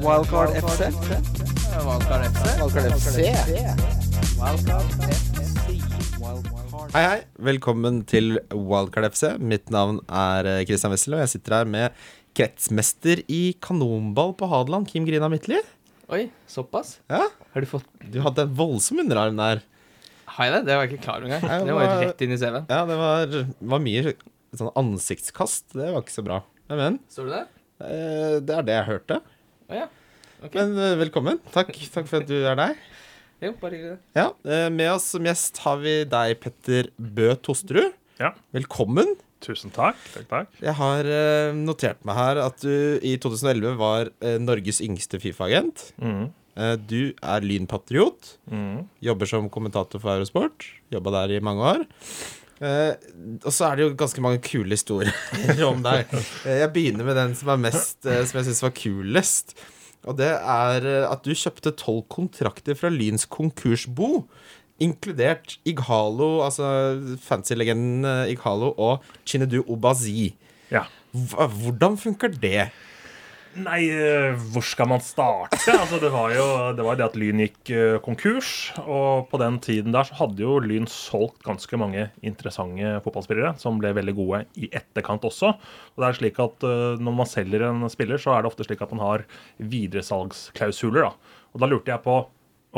Wildcard FC. Wildcard FC. Wildcard FC. Hei, hei. Velkommen til Wildcard FC. Mitt navn er eh, Christian Wessel, og jeg sitter her med kretsmester i kanonball på Hadeland, Kim Grina Midtly. Oi, såpass? Ja, Har du fått du hadde en voldsom underarm der. Har jeg det? Det var jeg ikke klar over engang. Det var rett inn i CV-en. Ja, det var, var mye sånn ansiktskast. Det var ikke så bra. Men men Står du der? eh, det er det jeg hørte. Å ja. okay. Men eh, velkommen. Takk, takk for at du er der. Jo, bare hyggelig. Ja, eh, Med oss som gjest har vi deg, Petter Bø Tosterud. Ja. Velkommen. Tusen takk. takk, takk. Jeg har uh, notert meg her at du i 2011 var uh, Norges yngste Fifa-agent. Mm. Uh, du er lynpatriot. Mm. Jobber som kommentator for Eurosport. Jobba der i mange år. Eh, og så er det jo ganske mange kule historier om deg. Uh, jeg begynner med den som er mest uh, Som jeg syns var kulest. Og det er at du kjøpte tolv kontrakter fra Lyns konkursbo. Inkludert Ighalo, altså fancy-legenden Ighalo, og Chinedu Obazi. Ja. Hvordan funker det? Nei, eh, hvor skal man starte? Altså, det var jo det, var det at Lyn gikk eh, konkurs. Og på den tiden der så hadde jo Lyn solgt ganske mange interessante fotballspillere som ble veldig gode i etterkant også. Og det er slik at eh, Når man selger en spiller, så er det ofte slik at man har videresalgsklausuler. da. Og da lurte jeg på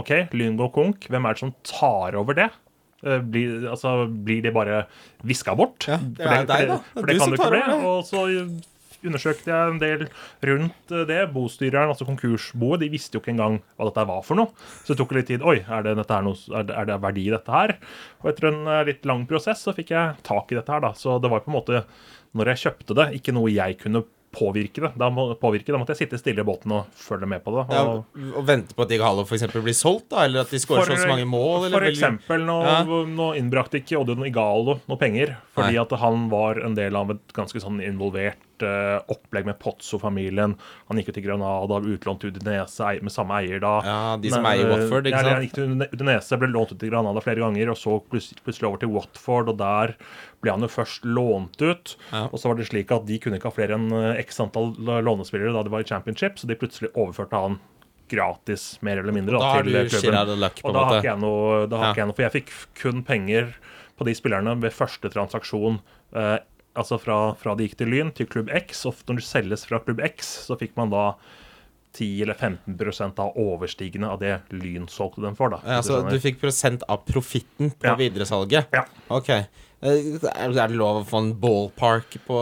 OK, Lyn går konk. Hvem er det som tar over det? Blir, altså, blir det bare viska bort? Ja, det er deg, da. For Det er det du kan som ikke tar bli. over det. Og så undersøkte jeg en del rundt eh, det. Bostyreren, altså konkursboet, de visste jo ikke engang hva dette var for noe. Så det tok litt tid. Oi, er det, noe, er det, er det verdi i dette her? Og etter en eh, litt lang prosess så fikk jeg tak i dette her, da. Så det var på en måte, når jeg kjøpte det, ikke noe jeg kunne påvirke det. Da, må, påvirke. da måtte jeg sitte stille i båten og følge med på det. Ja, Og, og vente på at Dig for eksempel blir solgt, da? Eller at de skårer så mange mål? Eller for eksempel, nå, Ja. nå innbrakte ikke Oddun Igalo noe penger, fordi Nei. at han var en del av et ganske sånn involvert opplegg med Pozzo-familien. Han gikk jo til Granada, utlånt til Udinese med samme eier da. Ja, de som Men, eier eh, Watford, ikke sant? ja. Han gikk til Udinese, ble lånt ut til Granada flere ganger, og så plutselig, over til Watford, og der ble han jo først lånt ut. Ja. Og så var det slik at de kunne ikke ha flere enn eh, x antall lånespillere da de var i championship, så de plutselig overførte han gratis, mer eller mindre, Da da, til klubben. Luck, Og da har ikke jeg noe, da har Ja. ikke jeg noe For jeg fikk kun penger på de spillerne ved første transaksjon. Eh, altså fra, fra de gikk til Lyn til klubb X. Og når du selges fra klubb X, så fikk man da 10 eller 15% av overstigende av det Lyn solgte dem for. da Ja, så du fikk prosent av profitten på Ja. videresalget? Ja. Ok. Eh, Er det lov å få en ballpark på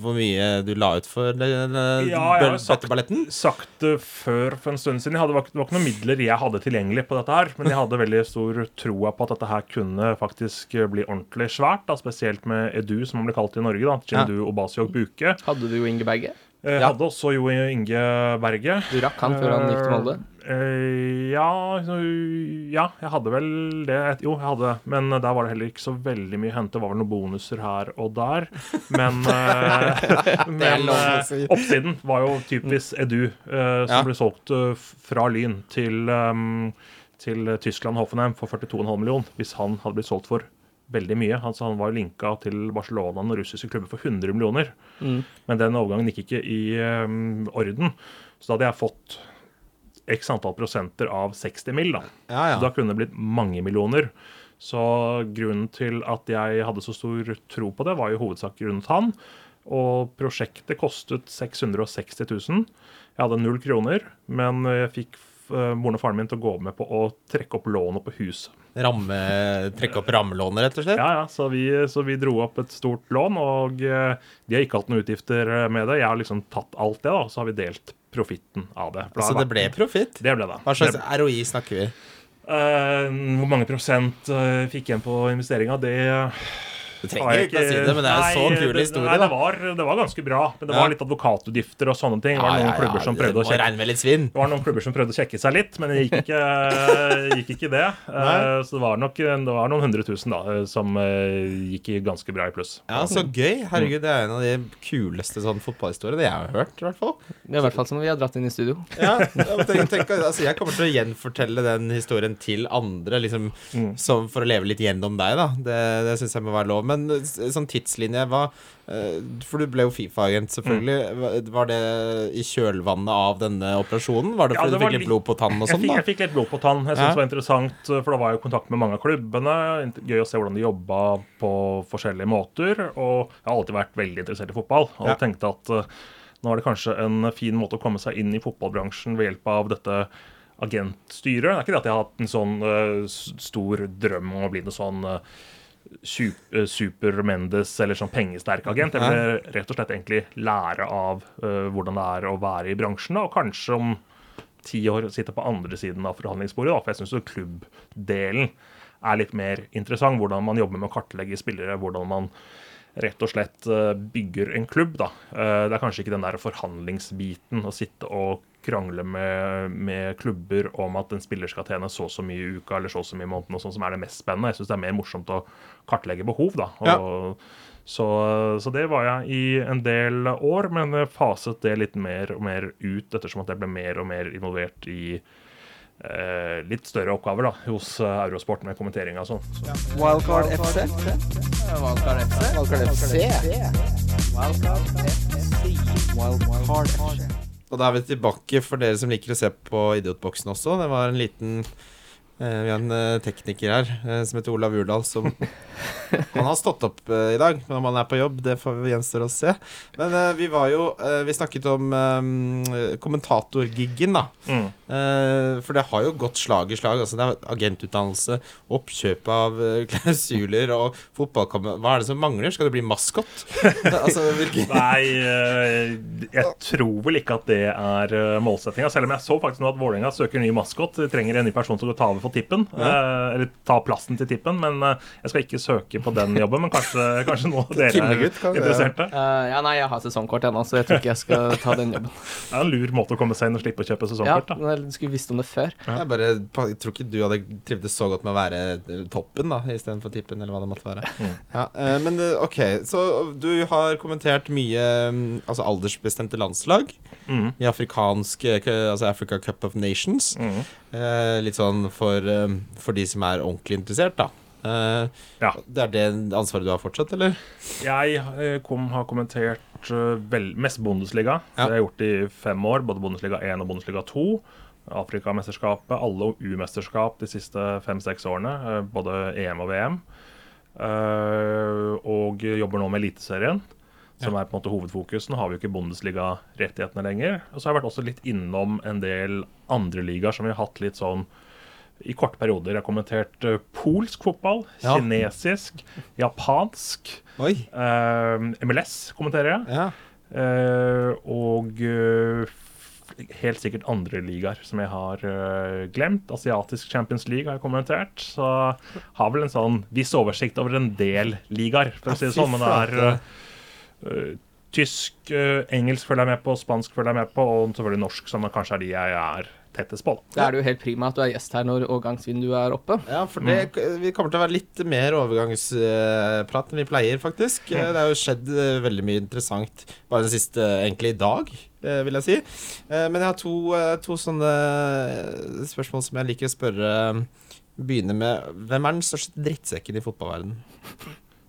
hvor- mye du la ut for den Ja, jeg har sagt- sagt det før for en stund siden. Jeg hadde, det var ikke- noen midler jeg hadde tilgjengelig på dette her, men jeg hadde veldig stor troa på at dette her kunne faktisk bli ordentlig svært. da, Spesielt med Edu, som han ble kalt i Norge. da, Chindu Obasiok Buke. Hadde du Inge Berge? Jeg Ja. hadde også Jo Inge Berge. Du rakk han før han gikk til Molde? Eh, ja, ja, jeg hadde vel det. Jo, jeg hadde Men der var det heller ikke så veldig mye å hente. Det var vel noen bonuser her og der. Men, eh, men eh, oppsiden var jo typisk Edu, eh, som Ja. ble solgt eh, fra Lyn til, til Tyskland Hoffenheim for 42,5 millioner. Hvis han hadde blitt solgt for veldig mye. Altså, han var linka til Barcelona og russiske klubber for 100 millioner. Mm. Men den overgangen gikk ikke i um, orden. Så da hadde jeg fått x antall prosenter av 60 mill. Da. Ja, Så da kunne det blitt mange millioner. Så grunnen til at jeg hadde så stor tro på det, var i hovedsak grunnet han. Og prosjektet kostet 660 000. Jeg hadde null kroner, men jeg fikk eh, moren og faren min til å gå med på å trekke opp lånet på huset. Ramme, trekke opp rammelånet, rett og slett? Ja, ja, så vi, så vi dro opp et stort lån, og eh, de har ikke hatt noen utgifter med det. Jeg har liksom tatt alt det, da, og så har vi delt profitten av det. Så altså, det ble profitt? Det ble det. Hva slags Det- ROI snakker vi? Uh, hvor mange prosent uh, fikk igjen på investeringa, det Du trenger ikke å si det, men det er en så Nei, kul historie, Nei, det var, det var ganske bra, men det var litt advokatutgifter og sånne ting. Det var noen klubber som prøvde å sjekke det var noen klubber som prøvde å sjekke seg litt, men det gikk ikke, gikk ikke det. Eh, så det var nok det var noen hundre tusen da, eh, som eh, gikk ganske bra i pluss. Ja, Så gøy. Herregud, det er en av de kuleste sånn fotballhistoriene jeg har hørt. i hvert fall Det er i hvert fall som vi har dratt inn i studio. Ja, tenk, tenk, altså, jeg kommer til å gjenfortelle den historien til andre, liksom, Mm. som, for å leve litt gjennom deg. da Det, det syns jeg må være lov. Men men sånn tidslinje hva, eh, For du ble jo Fifa-agent, selvfølgelig. Mm. Var- det i kjølvannet av denne operasjonen? Var det Ja, fordi det du fikk litt blod på tann og sånn? da? jeg fikk litt blod på tann. Jeg synes Ja. det var interessant, for da var jeg i kontakt med mange av klubbene. Gøy å se hvordan de jobba på forskjellige måter. Og jeg har alltid vært veldig interessert i fotball. Og Ja. tenkte at eh, nå er det kanskje en fin måte å komme seg inn i fotballbransjen ved hjelp av dette agentstyret. Det er ikke det at jeg har hatt en sånn uh, stor drøm om å bli noe sånn eh, eh, Super Mendes eller sånn pengesterk agent. Jeg vil rett og slett egentlig lære av uh, hvordan det er å være i bransjen. Og kanskje om ti år sitte på andre siden av forhandlingsbordet. Da, for jeg syns klubbdelen er litt mer interessant. Hvordan man jobber med å kartlegge spillere. Hvordan man rett og slett eh, bygger en klubb. da. Eh, Det er kanskje ikke den der forhandlingsbiten å sitte og krangle med, med klubber om at en spiller skal tjene så og så mye i uka eller så og så mye i måneden, og sånn som er det mest spennende. Jeg syns det er mer morsomt å kartlegge behov, da. Og, så, så det var jeg i en del år, men faset det litt mer og mer ut ettersom at jeg ble mer og mer involvert i litt større oppgaver da, hos eh, Eurosport med kommentering og sånn. Så- Wildcard FC. Wildcard FC. Wildcard FC. Wildcard FC. Wildcard FC. Og da er vi tilbake for dere som liker å se på Idiotboksen også. Det var en liten eh, Vi har en eh, tekniker her eh, som heter Olav Urdal, som Han har stått opp eh, i dag, men om han er på jobb, det får vi gjenstår å se. Men eh, vi var jo eh, Vi snakket om eh, kommentatorgiggen, da. Mm. Eh, for det har jo gått slag i slag. Altså det er agentutdannelse, oppkjøp av eh, klausuler og fotballkamp Hva er det som mangler? Skal det bli maskot? altså, Nei, eh, jeg tror vel ikke at det er målsettinga. Selv om jeg så faktisk nå at Vålerenga søker ny maskot. De trenger en ny person som kan ta over for tippen. eh, Eller ta plassen til tippen. Men jeg skal ikke søke på den jobben. Men kanskje, kanskje noen av dere er interesserte. Eh, ja, nei, jeg har sesongkort ennå, så jeg tror ikke jeg skal ta den jobben. Det er en lur måte å komme seg inn og slippe å kjøpe Ja, sesongkort. da. Jeg skulle visst om det før. Jeg bare jeg tror ikke du hadde trivdes så godt med å være toppen da istedenfor tippen, eller hva det måtte være. Mm. Ja, eh, men eh, OK, så du har kommentert mye mm, altså aldersbestemte landslag Mm. i afrikansk eh, Altså Africa Cup of Nations. Mm. Eh, litt sånn for, eh, for de som er ordentlig interessert, da. Uh, Ja. Det er det ansvaret du har fortsatt, eller? Jeg eh, kom, har kommentert eh, vel, mest Bundesliga. Ja. Det har jeg gjort i fem år. Både Bundesliga 1 og Bundesliga 2. Afrikamesterskapet, alle U-mesterskap de siste fem-seks årene. eh, Både EM og VM. Eh, og jobber nå med Eliteserien, som er på en måte hovedfokus. Nå har vi jo ikke Bundesliga-rettighetene lenger. Og så har jeg vært også litt innom en del andre ligaer som vi har hatt litt sånn i korte perioder. Jeg har kommentert eh, polsk fotball, Ja. kinesisk, japansk. Oi. MLS kommenterer jeg. Ja. Og helt sikkert andre ligaer som jeg har uh, glemt. Asiatisk Champions League har jeg kommentert. Så har vel en sånn viss oversikt over en del ligaer, for å si det sånn. Men det er eh, tysk, uh, engelsk følger jeg med på, spansk følger jeg med på, og selvfølgelig norsk, som kanskje er de jeg er tettest på. Da. Da er det jo helt prima at du er gjest her når overgangsvinduet er oppe. Ja, for det, vi kommer til å være litt mer overgangsprat enn vi pleier, faktisk. Det har jo skjedd eh, veldig mye interessant bare den siste, egentlig i dag, eh, vil jeg si. Eh, Men jeg har to, to sånne spørsmål som jeg liker å spørre. Begynne med Hvem er den største drittsekken i fotballverdenen?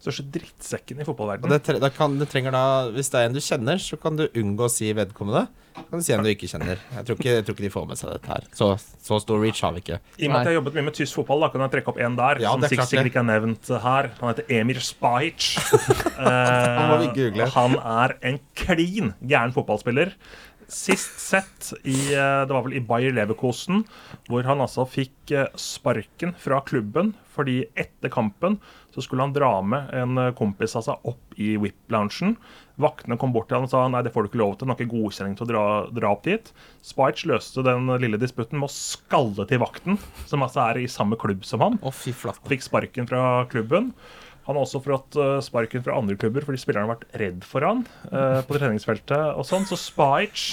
Største drittsekken i fotballverdenen. det, tre- kan, det trenger da Hvis det er en du kjenner, så kan du unngå å si vedkommende. Kan du si en du ikke kjenner. Jeg tror ikke, jeg tror ikke de får med seg dette her. Så, så stor reach har vi ikke. I og med at jeg har jobbet mye med tysk fotball, da kan jeg trekke opp en der. Ja, som er sikkert, det. ikke er nevnt her. Han heter Emir Spahic. Han vi google. han er en klin gæren fotballspiller. Sist sett i eh, Det var vel i Bayer Leverkosen, hvor han altså fikk eh, sparken fra klubben fordi etter kampen så skulle han dra med en eh, kompis av seg opp i VIP-loungen. Vaktene kom bort til han og sa nei, det får du ikke lov til, han har ikke godkjenning til å dra, dra opp dit. Spice løste den lille disputten med å skalle til vakten, som altså er i samme klubb som han Oh, fikk sparken fra klubben. Han har også fått eh, sparken fra andre klubber fordi spillerne har vært redd for han uh, på treningsfeltet og sånn. Så Spajic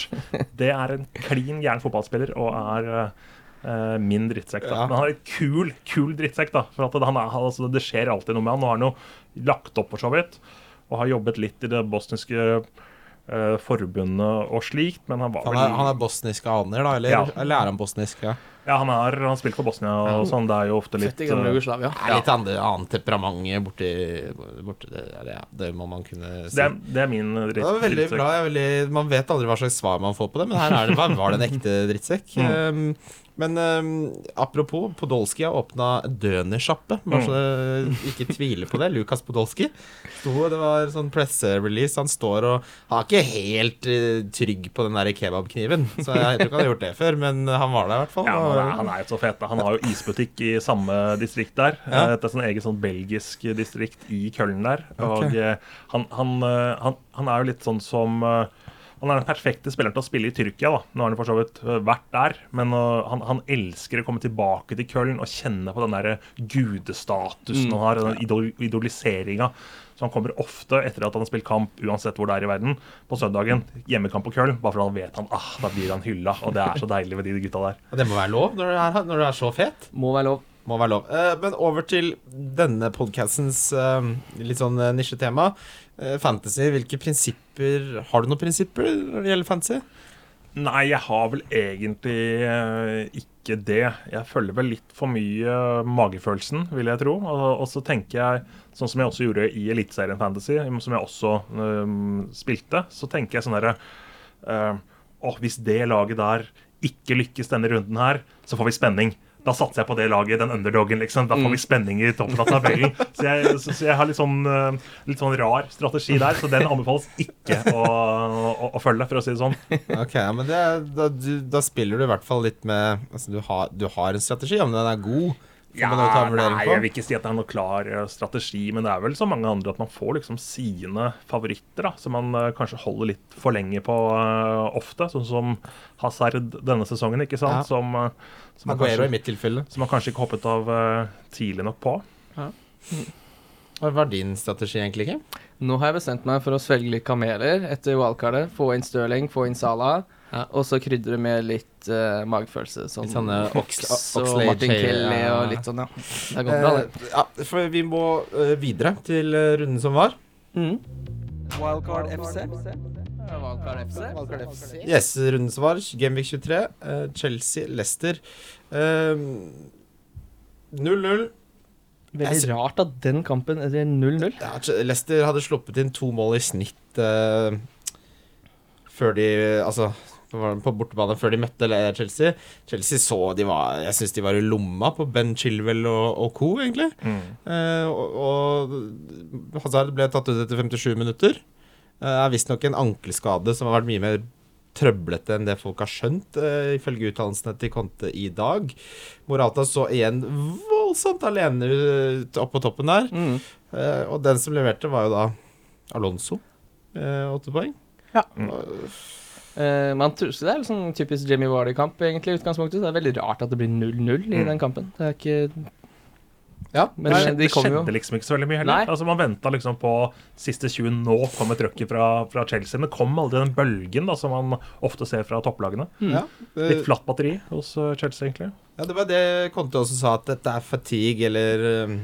det er en klin gæren fotballspiller og er uh, min drittsekk. da. Ja. Men han er en kul, kul drittsekk, da. For er, altså, det skjer alltid noe med han. Nå har han jo lagt opp for så vidt, og har jobbet litt i det bosniske eh, forbundet og slikt, men han var Han vel er, han er bosniske aner, da? Eller, Ja. eller er han bosnisk? Ja. Ja, han har han spilt for Bosnia og sånn. Det er jo ofte litt Født i gamle eh, Jugoslavia. Er litt andre, annet temperament borti, borti det, ja, det må man kunne si. det, er, det er min drittsekk. Det var veldig drittsekk. bra. Jeg er veldig, man vet aldri hva slags svar man får på det, men her er det, var, var det en ekte drittsekk. Um, men um, apropos, Podolsky har åpna dønersjappe. Bare så mm. ikke tviler på det. Lukas Podolsky. Sto, det var sånn presserelease. Han står og Han er ikke helt uh, trygg på den der kebabkniven. Så jeg tror ikke han har gjort det før, men han var der i hvert fall. Ja, han er, han er jo så fet. da. Han har jo isbutikk i samme distrikt der. Ja. Eh, Det er sånn eget sånn belgisk distrikt i Køllen der. Og Ok. eh, han, han, han, han er jo litt sånn som eh, Han er den perfekte spilleren til å spille i Tyrkia. da. Nå har han for så vidt eh, vært der, men uh, han, han elsker å komme tilbake til Köln og kjenne på den der gudestatusen han har, den idol idoliseringa. Så han kommer ofte etter at han har spilt kamp, uansett hvor det er i verden, på søndagen. Hjemmekamp på Köln, bare fordi han vet han, ah, da blir han hylla. Og det er så deilig ved de gutta der. Og det må være lov når du er, når du er så fet. Må være lov. Må være lov. Eh, men over til denne podcastens eh, litt sånn nisjetema. Eh, fantasy. Hvilke prinsipper Har du noen prinsipper når det gjelder fantasy? Nei, jeg har vel egentlig eh, ikke det. Jeg følger vel litt for mye magefølelsen, vil jeg tro. Og, så tenker jeg, sånn som jeg også gjorde i Eliteserien Fantasy, som jeg også øhm, spilte, så tenker jeg sånn herre øh, Å, hvis det laget der ikke lykkes denne runden her, så får vi spenning. Da satser jeg på det laget, den underdogen, liksom. Da får vi spenning i toppen av tabellen. Så jeg, så, så jeg har litt sånn, øh, litt sånn rar strategi der, så den anbefales ikke å, å, å følge, for å si det sånn. Ok, men det, da, du, da spiller du i hvert fall litt med Altså, du har, du har en strategi. Om den er god, Ja, nei, jeg vil ikke si at det er noe klar eh, strategi, men det er vel så mange andre at man får liksom sine favoritter, da, som man uh, kanskje holder litt for lenge på uh, ofte. Sånn som Hazard denne sesongen, ikke sant? Ja. Som, uh, som, man kanskje, i mitt tilfelle. som man kanskje ikke hoppet av tidlig nok på. Hva var din strategi, egentlig? ikke? Nå har jeg bestemt meg for å svelge litt kameler etter wildcardet. Få inn Stirling, få inn Salah. Ja. Og så krydre med litt uh, magefølelse. Sånn Litt sånne Ox og Martin Kelly ja. og litt sånn, ja. Det går bra, det. Eh, ja, for vi må uh, videre til eh, runden som var. Mm. Wildcard FC. Wildcard FC. Wildcard FC. Yes, runden som var. Gamevik 23. uh, Chelsea, Leicester. Eh, 0-0. Veldig rart at den kampen er 0-0. Ja, Leicester hadde sluppet inn to mål i snitt uh, før de Altså var på bortebane før de møtte Chelsea. Chelsea så de var Jeg syns de var i lomma på Ben Chilwell og, og co., egentlig. Eh, og, og Hazard ble tatt ut etter 57 minutter. Det er visstnok en ankelskade som har vært mye mer trøblete enn det folk har skjønt, eh, ifølge uttalelsene til Conte i dag. Morata så igjen voldsomt alene ut opp på toppen der. Mm. Eh, og den som leverte, var jo da Alonso. Eh, Åtte poeng. Ja. Og- Eh, man tror, så det er litt sånn typisk Jamie Wardy-kamp, egentlig, i utgangspunktet. Så det er veldig rart at det blir 0-0 i Mm. den kampen. Det er ikke Ja, Men det eh, skjedde, de det jo skjedde liksom ikke så veldig mye heller. Altså Man venta liksom på siste 20 Nå kommer trøkket fra, fra Chelsea. Men kom aldri den bølgen da som man ofte ser fra topplagene. ja. Litt Eh, flatt batteri hos eh, Chelsea, egentlig. ja, det var det Conte også sa, at dette er fatigue, eller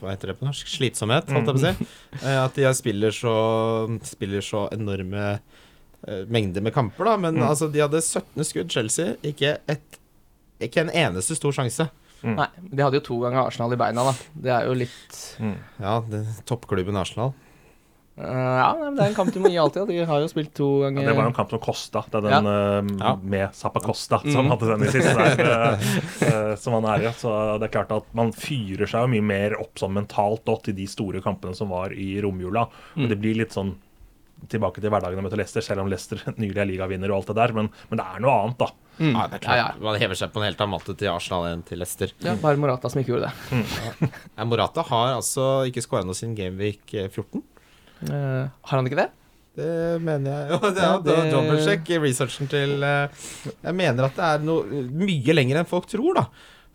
Hva heter det på norsk? Slitsomhet, holdt jeg på å si. Eh, At de spiller så, spiller så enorme eh, mengder med kamper, da. Men Mm. altså, de hadde 17 skudd, Chelsea. Ikke, et, ikke en eneste stor sjanse. Nei, de hadde jo to ganger Arsenal i beina, da. Det er jo litt Ja, det, toppklubben Arsenal. Uh, Ja, men det er en kamp du må gi alltid. De har jo spilt to Ja, ganger det var jo en kamp som kosta. Det er den Ja. med Zappa Costa som Mm. hadde den i siste der. uh, som han er i. Så det er klart at man fyrer seg jo mye mer opp sånn mentalt da, til de store kampene som var i romjula. Og det blir litt sånn tilbake til hverdagen å møte Leicester, selv om Leicester nylig er ligavinner og alt det der. Men, men det er noe annet, da. Mm. Ja, det er Ja, ja. Man hever seg på en helt annen måte til Arsenal enn til Leicester. Ja, bare Morata som ikke gjorde det. Ja, Morata har altså ikke skåra noe siden Gameweek eh, 14. Uh, har han ikke det? Det mener jeg. Jo, det Ja, er det... det- dobbeltsjekk researchen til eh, Jeg mener at det er noe mye lenger enn folk tror, da.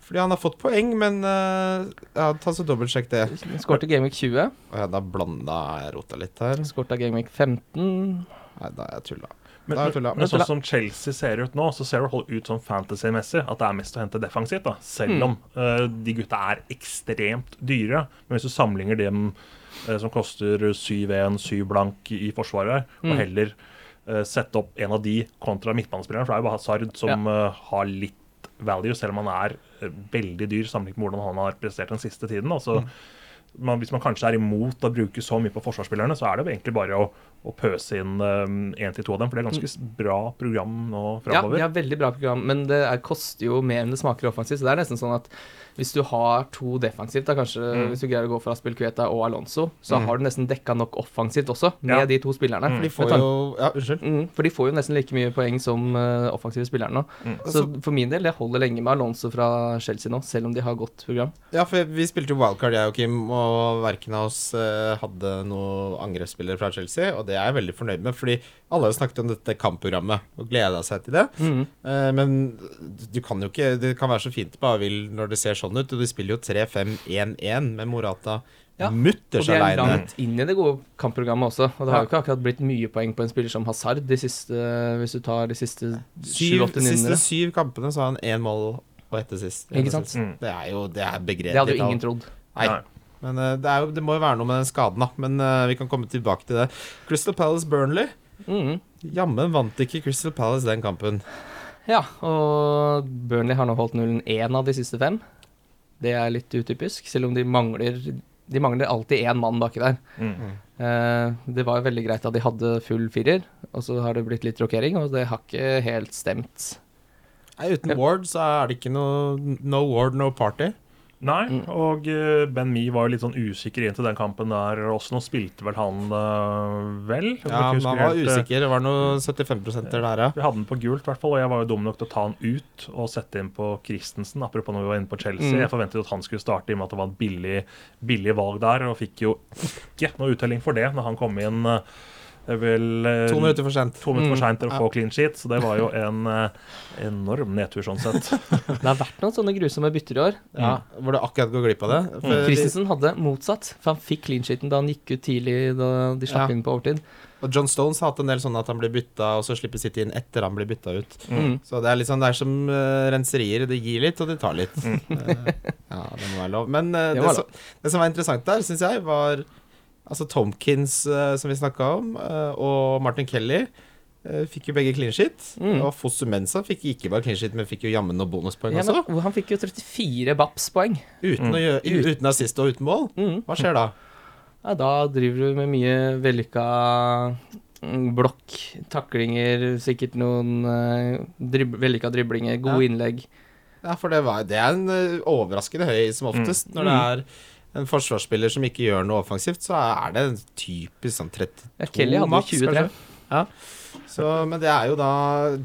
Fordi han har fått poeng, men uh, ja, ta så dobbeltsjekk det. Skårte Gameweek 20. Å ja, da blanda jeg rota litt her. Skårte Gameweek 15. Nei, da er jeg tulla. Men, er jeg men, tulla. men sånn som Chelsea ser ut nå, så ser det ut sånn fantasy-messig at det er mest å hente defensivt. da Selv om uh, de gutta er ekstremt dyre. Men hvis du sammenligner dem uh, som koster 7-1, 7 blank i forsvaret, og Mm. heller eh, sette opp en av de kontra midtbanespilleren, for det er jo bare Hazard som eh, har litt value, selv om han er eh, veldig dyr sammenlignet med hvordan han har prestert den siste tiden. Altså, man, hvis man kanskje er imot å bruke så mye på forsvarsspillerne, så er det jo egentlig bare å, å pøse inn én til to av dem, for det er ganske bra program nå framover. Ja, de har veldig bra program, men det er, koster jo mer enn det smaker offensivt. Så det er nesten sånn at hvis du har to defensivt, da kanskje Mm. hvis du greier å gå for Aspelkueta og Alonso, så har du nesten dekka nok offensivt også, med Ja. de to spillerne. Mm. For, De de får jo Ja, mm, for de får jo nesten like mye poeng som uh, offensive spillere nå. Mm. Så for min del, jeg holder lenge med Alonso fra Chelsea nå, selv om de har godt program. Ja, for vi spilte jo wildcard, jeg og Kim, og verken av oss uh, hadde noen angrepsspillere fra Chelsea, og det er jeg veldig fornøyd med, fordi alle har snakket om dette kampprogrammet og gleda seg til det. Mm. Eh, men du kan jo ikke Det kan være så fint bare vil når det ser sånn ut, og de spiller jo 3-5-1-1 med Morata Ja, Og mutters de er aleine. langt inn i det gode kampprogrammet også. Og det har jo ikke akkurat blitt mye poeng på en spiller som Hazard de siste, hvis du tar de siste sju-åtte siste syv kampene så har han én mål og ett sist. Ikke sant? Mm. Det er jo det er begredelig. Det hadde jo ingen trodd. Nei. Men eh, det, er jo, det må jo være noe med den skaden, da. Men uh, vi kan komme tilbake til det. Crystal Palace Burnley. Mm. Jammen vant ikke Crystal Palace den kampen. Ja, og Burnley har nå holdt nullen én av de siste fem. Det er litt utypisk, selv om de mangler De mangler alltid én mann baki der. Mm. Eh, det var jo veldig greit at de hadde full firer, og så har det blitt litt rokering, og det har ikke helt stemt. Nei, uten Ward så er det ikke noe No Ward, no party. Nei, Mm. og eh, Ben Mee var jo litt sånn usikker inn til den kampen der også. Nå spilte vel han eh, vel? Ja, han var helt, eh, usikker. Det var noen 75 der, ja. Vi hadde den på gult, i hvert fall, og jeg var jo dum nok til å ta han ut og sette inn på Christensen. Apropos når vi var inne på Chelsea. Mm. Jeg forventet at han skulle starte i og med at det var et billig, billig valg der, og fikk jo ikke noe uttelling for det når han kom inn vel eh, To minutter for sent. to minutter for Mm. seint til å få clean sheet, så det var jo en eh, enorm nedtur sånn sett. Det har vært noen sånne grusomme bytter i år. Ja, Hvor du akkurat går glipp av det. For de- Christensen hadde motsatt, for han fikk clean sheeten da han gikk ut tidlig da de slapp Ja. inn på overtid. Og John Stones har hatt en del sånn at han blir bytta, og så slipper City inn etter han blir bytta ut. Mm. Så det er litt sånn, det er som uh, renserier. Det gir litt, og det tar litt. Eh, ja, det må være lov. Men uh, Det det, lov. som, det som var interessant der, syns jeg, var altså Tomkins, eh, som vi snakka om, eh, og Martin Kelly. eh, fikk jo begge clean shit. Mm. Og Fosu Mensa fikk ikke bare clean shit, men fikk jo jammen noen bonuspoeng Ja, også. han fikk jo 34 Baps-poeng. Uten, mm. gjøre, uten assist og uten mål. Mm. Hva skjer da? Ja, da driver du med mye vellykka mm, blokk, taklinger, sikkert noen drib vellykka driblinger, gode Ja. innlegg. Ja, for det, var, det er en overraskende høy som oftest. Når det er en forsvarsspiller som ikke gjør noe offensivt, så er det en typisk sånn 32 Ja, Kelly hadde maks, 23. kanskje. Ja. Så, men det er jo da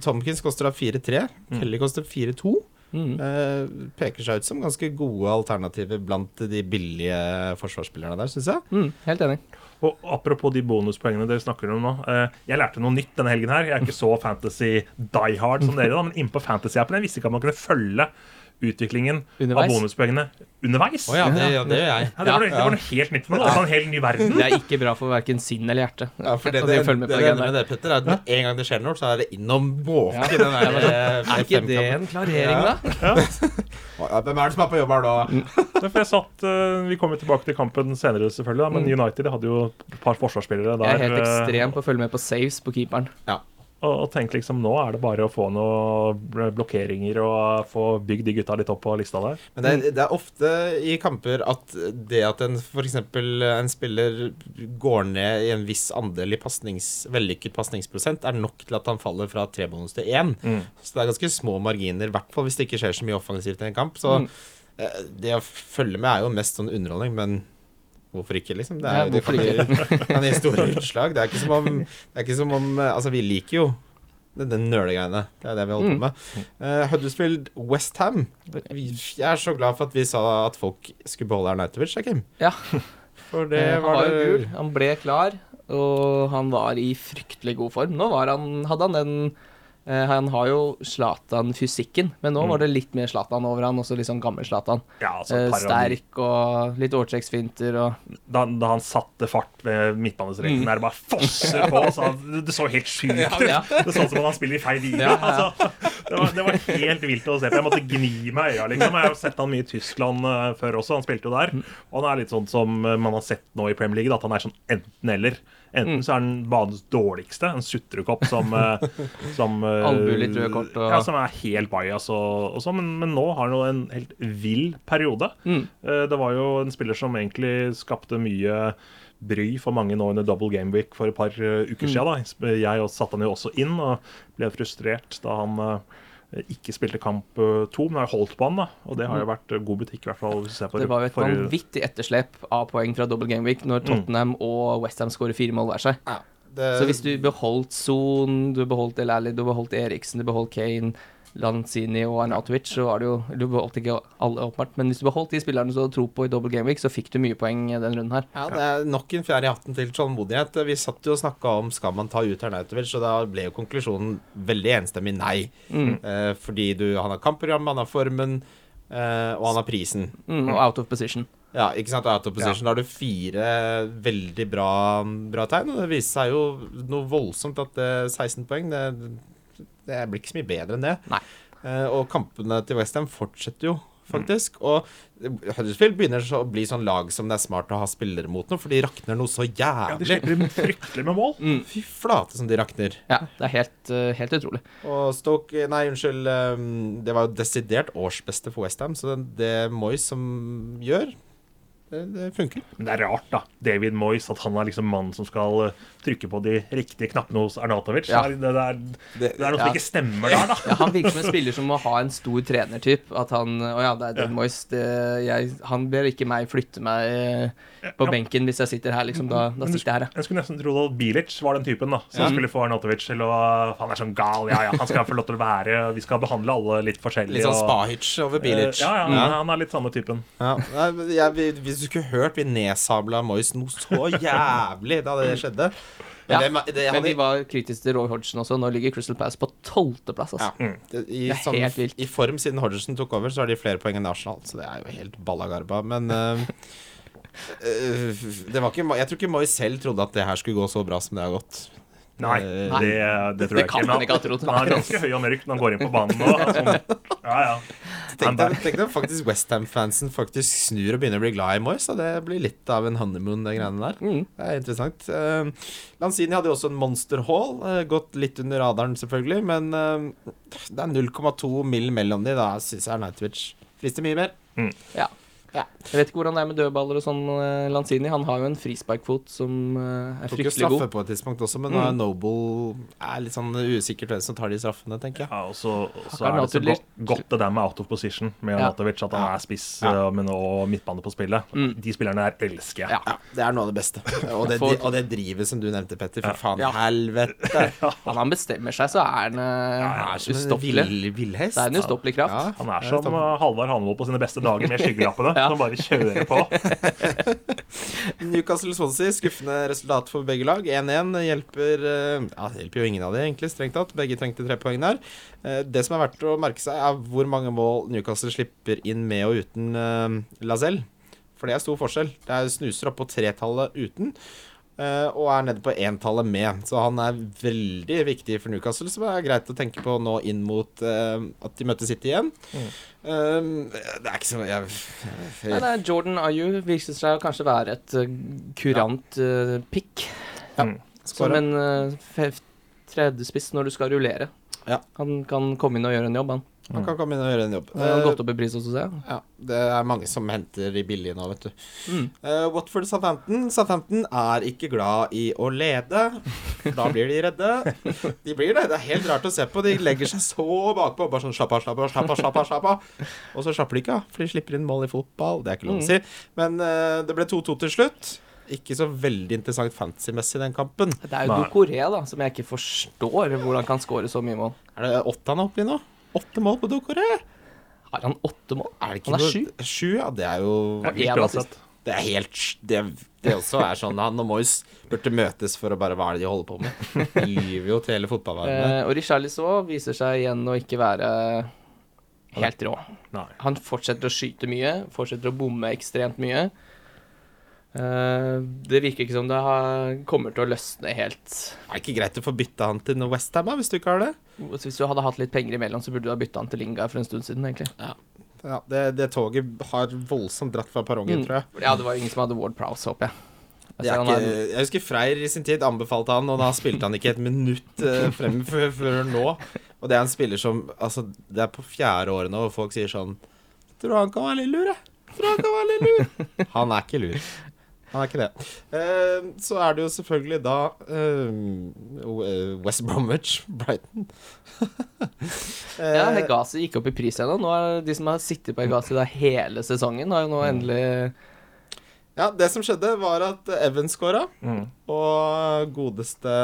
Tomkins koster da 4-3. Kelly koster 4-2. Mm. Eh, peker seg ut som ganske gode alternativer blant de billige forsvarsspillerne der, syns jeg. Mm, helt enig. Og apropos de bonuspoengene dere snakker om nå. Eh, jeg lærte noe nytt denne helgen her. Jeg er ikke så fantasy die hard som dere, da, men inne på fantasy-appen jeg visste ikke at man kunne følge utviklingen Underveis. av bonuspoengene underveis. Oh, ja, det, ja, det gjør jeg. Ja, det, var, det var noe helt nytt for meg. Altså en helt ny verden. Det er ikke bra for verken sinn eller hjerte. Ja, for det, det, det, med det, det det, det, Petter, er at en gang det skjer noe, så er det inn og måke Ja. den der eh, Er ikke det en klarering, da? Ja, Hvem er det som er på jobb her nå? For jeg satt, eh, vi kommer tilbake til kampen senere, selvfølgelig, da, men United hadde jo et par forsvarsspillere der. Jeg er helt eh, ekstrem på å følge med på saves på keeperen. Og, og tenkt liksom nå er det bare å få noen blokkeringer og få bygd de gutta litt opp på lista der. Men det er, det er ofte i kamper at det at en f.eks. en spiller går ned i en viss andel i pasnings, vellykket pasningsprosent, er nok til at han faller fra tre bonus til én. Mm. Så det er ganske små marginer, i hvert fall hvis det ikke skjer så mye offensivt i en kamp. Så Mm. eh, det å følge med er jo mest sånn underholdning, men hvorfor ikke, liksom? Det, er, jo hvorfor kan gi store utslag. Det er ikke som om, det er ikke som om eh, Altså, vi liker jo den, den nølegreiene. Det er det vi holder på Mm. med. Uh, Huddersfield Westham. Jeg er så glad for at vi sa at folk skulle beholde Arnautovic, Kim. Ja. For det Eh, han var var jo det gul, han ble klar, og han var i fryktelig god form. Nå var han, hadde han den eh, Han har jo Zlatan-fysikken, men nå Mm. var det litt mer Zlatan over han, også litt sånn gammel Zlatan. Ja, altså, Eh, sterk og litt overtrekksfinter og da, da han satte fart ved midtbanestreken Mm. der, det bare fosser på. Så han, det så helt sjukt ut. Ja. Det så ut som om han spiller i feil liga. Ja, ja. Altså, Det var, det var helt vilt å se på. Jeg måtte gni meg i øya, liksom. Jeg har sett han mye i Tyskland eh, før også. Han spilte jo der. Og han er litt sånn som eh, man har sett nå i Premier League, at han er sånn enten-eller. Enten så er han banens dårligste, en sutrekopp som, eh, som eh, Albu litt røde kort og- Ja, som er helt bajas og, og sånn. Men, men nå har han jo en helt vill periode. Mm. Eh, Det var jo en spiller som egentlig skapte mye bry for mange nå under double game week for et par uker uker siden. Da. Jeg satte han jo også inn og ble frustrert da han ikke spilte kamp eh, to, men har holdt på han. da Og det har jo vært eh, god butikk, i hvert fall. hvis du ser på Det var jo et for... vanvittig etterslep av poeng fra double game week når Tottenham og Westham skårer fire mål hver seg. Ja, det, Så hvis du beholdt Son, du beholdt El Ali, du beholdt Eriksen, du beholdt Kane, Lanzini og Arnautovic, så var det jo Du beholdt ikke alle, åpenbart, men hvis du beholdt de spillerne du hadde tro på i double game week, så fikk du mye poeng den runden her. ja, det er nok en fjerde i hatten til tålmodighet. Vi satt jo og snakka om skal man ta ut Arnautovic, og da ble jo konklusjonen veldig enstemmig nei. Mm. Eh, fordi du, han har kampprogram, han har formen, eh, og han har prisen. Mm, og out of position. Ja, ikke sant, out of position. Da har du fire veldig bra, bra tegn, og det viste seg jo noe voldsomt at det 16 poeng, det, det blir ikke så mye bedre enn det. Nei. Eh, og kampene til Westham fortsetter jo, faktisk. Og Huddersfield begynner så å bli sånn lag som det er smart å ha spillere mot nå, for de rakner noe så Ja, de jævlig. slipper fryktelig med mål. Fy flate som de rakner. Ja, det er helt, eh, helt utrolig. Og Stoke Nei, unnskyld. eh, det var jo desidert årsbeste for Westham, så det, det Moyes som gjør, det, det funker. Men det er rart, da. David Moyes, at han er liksom mannen som skal eh, trykke på de riktige knappene hos Arnatovic. Ja. Det, det, er, det er noe som Ja. ikke stemmer der, da. Ja, han virker som en spiller som må ha en stor trenertyp. At han Å ja, det er Dan Moyes. Han ber ikke meg flytte meg eh, på Ja. benken hvis jeg sitter her, liksom. Da, da sitter jeg her, ja. Jeg skulle nesten tro at Bilic var den typen da som Ja. skulle få Arnatovic til å Han er sånn gal, ja ja, han skal få lov til å være Vi skal behandle alle litt forskjellig. Litt sånn Spahic over Bilic. Eh, Ja, ja, Ja. han er litt samme typen. Jeg, hvis du skulle hørt Vi nedsabla Moyes noe så jævlig da det skjedde. Ja, det, det, Men vi var kritiske til Roy Hodgson også. Nå ligger Crystal Palace på tolvteplass, altså. ja, det, i, Det er sånn, helt vilt. I form siden Hodgson tok over, så har de flere poeng enn Arsenal. Så det er jo helt ballagarba. Men uh, uh, det var ikke, jeg tror ikke Moy selv trodde at det her skulle gå så bra som det har gått. Nei, Nei. det, det tror Det jeg kan ikke. man ikke ha trodd. Han er ganske høy og mørk når han går inn på banen nå. Sånn, ja, ja. Tenk deg, tenk deg faktisk Westham-fansen faktisk snur og begynner å bli glad i Moyes. Det blir litt av en honeymoon, de greiene der. Mm. Det er interessant. Uh, Lanzini hadde jo også en Monster Hall. Uh, gått litt under radaren, selvfølgelig. Men uh, det er 0,2 mill. mellom de. Da syns jeg Nightwitch frister mye mer. Ja. Ja. Jeg vet ikke hvordan det er med dødballer og sånn, eh, Lanzini. Han har jo en frisparkfot som eh, er Tok jo fryktelig straffe god. på et tidspunkt også, men Mm. er Noble er litt sånn usikkert hvem som tar de straffene, tenker jeg. Ja, og så, så er det så godt, godt det der med out of position med Ja. At han er spiss Ja. eh, men og midtbane på spillet. Mm. De spillerne der elsker jeg. Ja. Ja, det er noe av det beste. Og det, For- og det drivet som du nevnte, Petter. For faen, Ja. helvete. Han, han bestemmer seg, så er han Han ustoppelig. vill. Det er en ustoppelig kraft. Ja. Han er som Halvard Hanvold på sine beste dager med skyggelappene, Ja. som bare kjører på. Newcastle Swansea, skuffende resultat for begge lag. 1-1 hjelper eh, Ja, det hjelper jo ingen av de, egentlig, strengt tatt. Begge trengte tre poeng der. Eh, Det som er verdt å merke seg, er hvor mange mål Newcastle slipper inn med og uten uh, Lazelle. For det er stor forskjell. Det er snuser opp på tretallet uten. eh, og er nede på entallet med. Så han er veldig viktig for Newcastle, som er greit å tenke på nå inn mot at de møter City igjen. Eh, det er ikke så jeg, Nei, det er Jordan Ayu viser seg å kanskje være et uh, kurant uh, pick. Mm. Som en uh, tredjespiss når du skal rullere. Ja. Han kan komme inn og gjøre en jobb, han. Han kan komme inn og gjøre en jobb. Det har Eh, gått opp i pris også, ser jeg. Ja, det er mange som henter de billige nå, vet du. Mm. Uh, Watford Southampton. Southampton er ikke glad i å lede. Da blir de redde. De blir det. Det er helt rart å se på. De legger seg så bakpå. Bare sånn slapp av, slapp av, slapp av. slapp av, slapp av. Og så slapper de ikke av, for de slipper inn mål i fotball. Det er ikke lov å si. Men uh, det ble 2-2 til slutt. Ikke så veldig interessant fantasy-messig den kampen. Det er jo. Dokoré, da, som jeg ikke forstår hvordan kan score så mye mål. Er det åtte han er oppe i nå? Åtte mål på Dokore. Har han åtte mål? Er det ikke Han er noe sju. Sju, ja. Det er jo Ja, en helt Det er helt Det, det også er sånn Han og Moyes burde møtes for å bare Hva er det de holder på med? De lyver jo til hele fotballverdenen. Eh, og Richarlison viser seg igjen å ikke være helt rå. Nei. Han fortsetter å skyte mye, fortsetter å bomme ekstremt mye. Eh, det virker ikke som det har, kommer til å løsne helt. Det er ikke greit å få bytta han til Westham, hvis du ikke har det? Hvis du hadde hatt litt penger imellom, så burde du ha bytta han til Linga for en stund siden, egentlig. Ja, det, det toget har voldsomt dratt fra perrongen, Mm. tror jeg. Ja, det var ingen som hadde Ward Prowse, håper jeg. Han ikke, jeg husker Freyr i sin tid anbefalte han, og da spilte han ikke et minutt eh, frem før nå. Og det er en spiller som Altså, det er på fjerde året nå, og folk sier sånn Tror han kan være litt lur, jeg. Tror han kan være litt lur. Han er ikke lur. Han er ikke det. Uh, så er det jo selvfølgelig da uh, West Bromwich, Brighton. uh, Ja, Hegazi gikk opp i pris ennå. Nå er de som har sittet på Hegazi da hele sesongen, har jo nå endelig ja, det som skjedde, var at Evan skåra, Mm. og godeste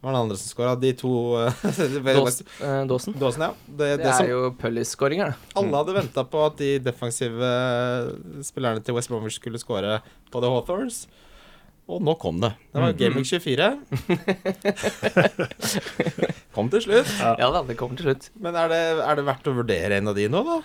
var den andre som skåra. De to Dåsen Dawson. eh, ja. Det, Det det som er jo Pullis-skåringer, det. alle hadde venta på at de defensive spillerne til West Bromwich skulle skåre på The Hawthorns. Og nå kom det. Det var Gaming 24. kom til slutt. Ja da, det kommer til slutt. Men er det, er det verdt å vurdere en av de nå, da?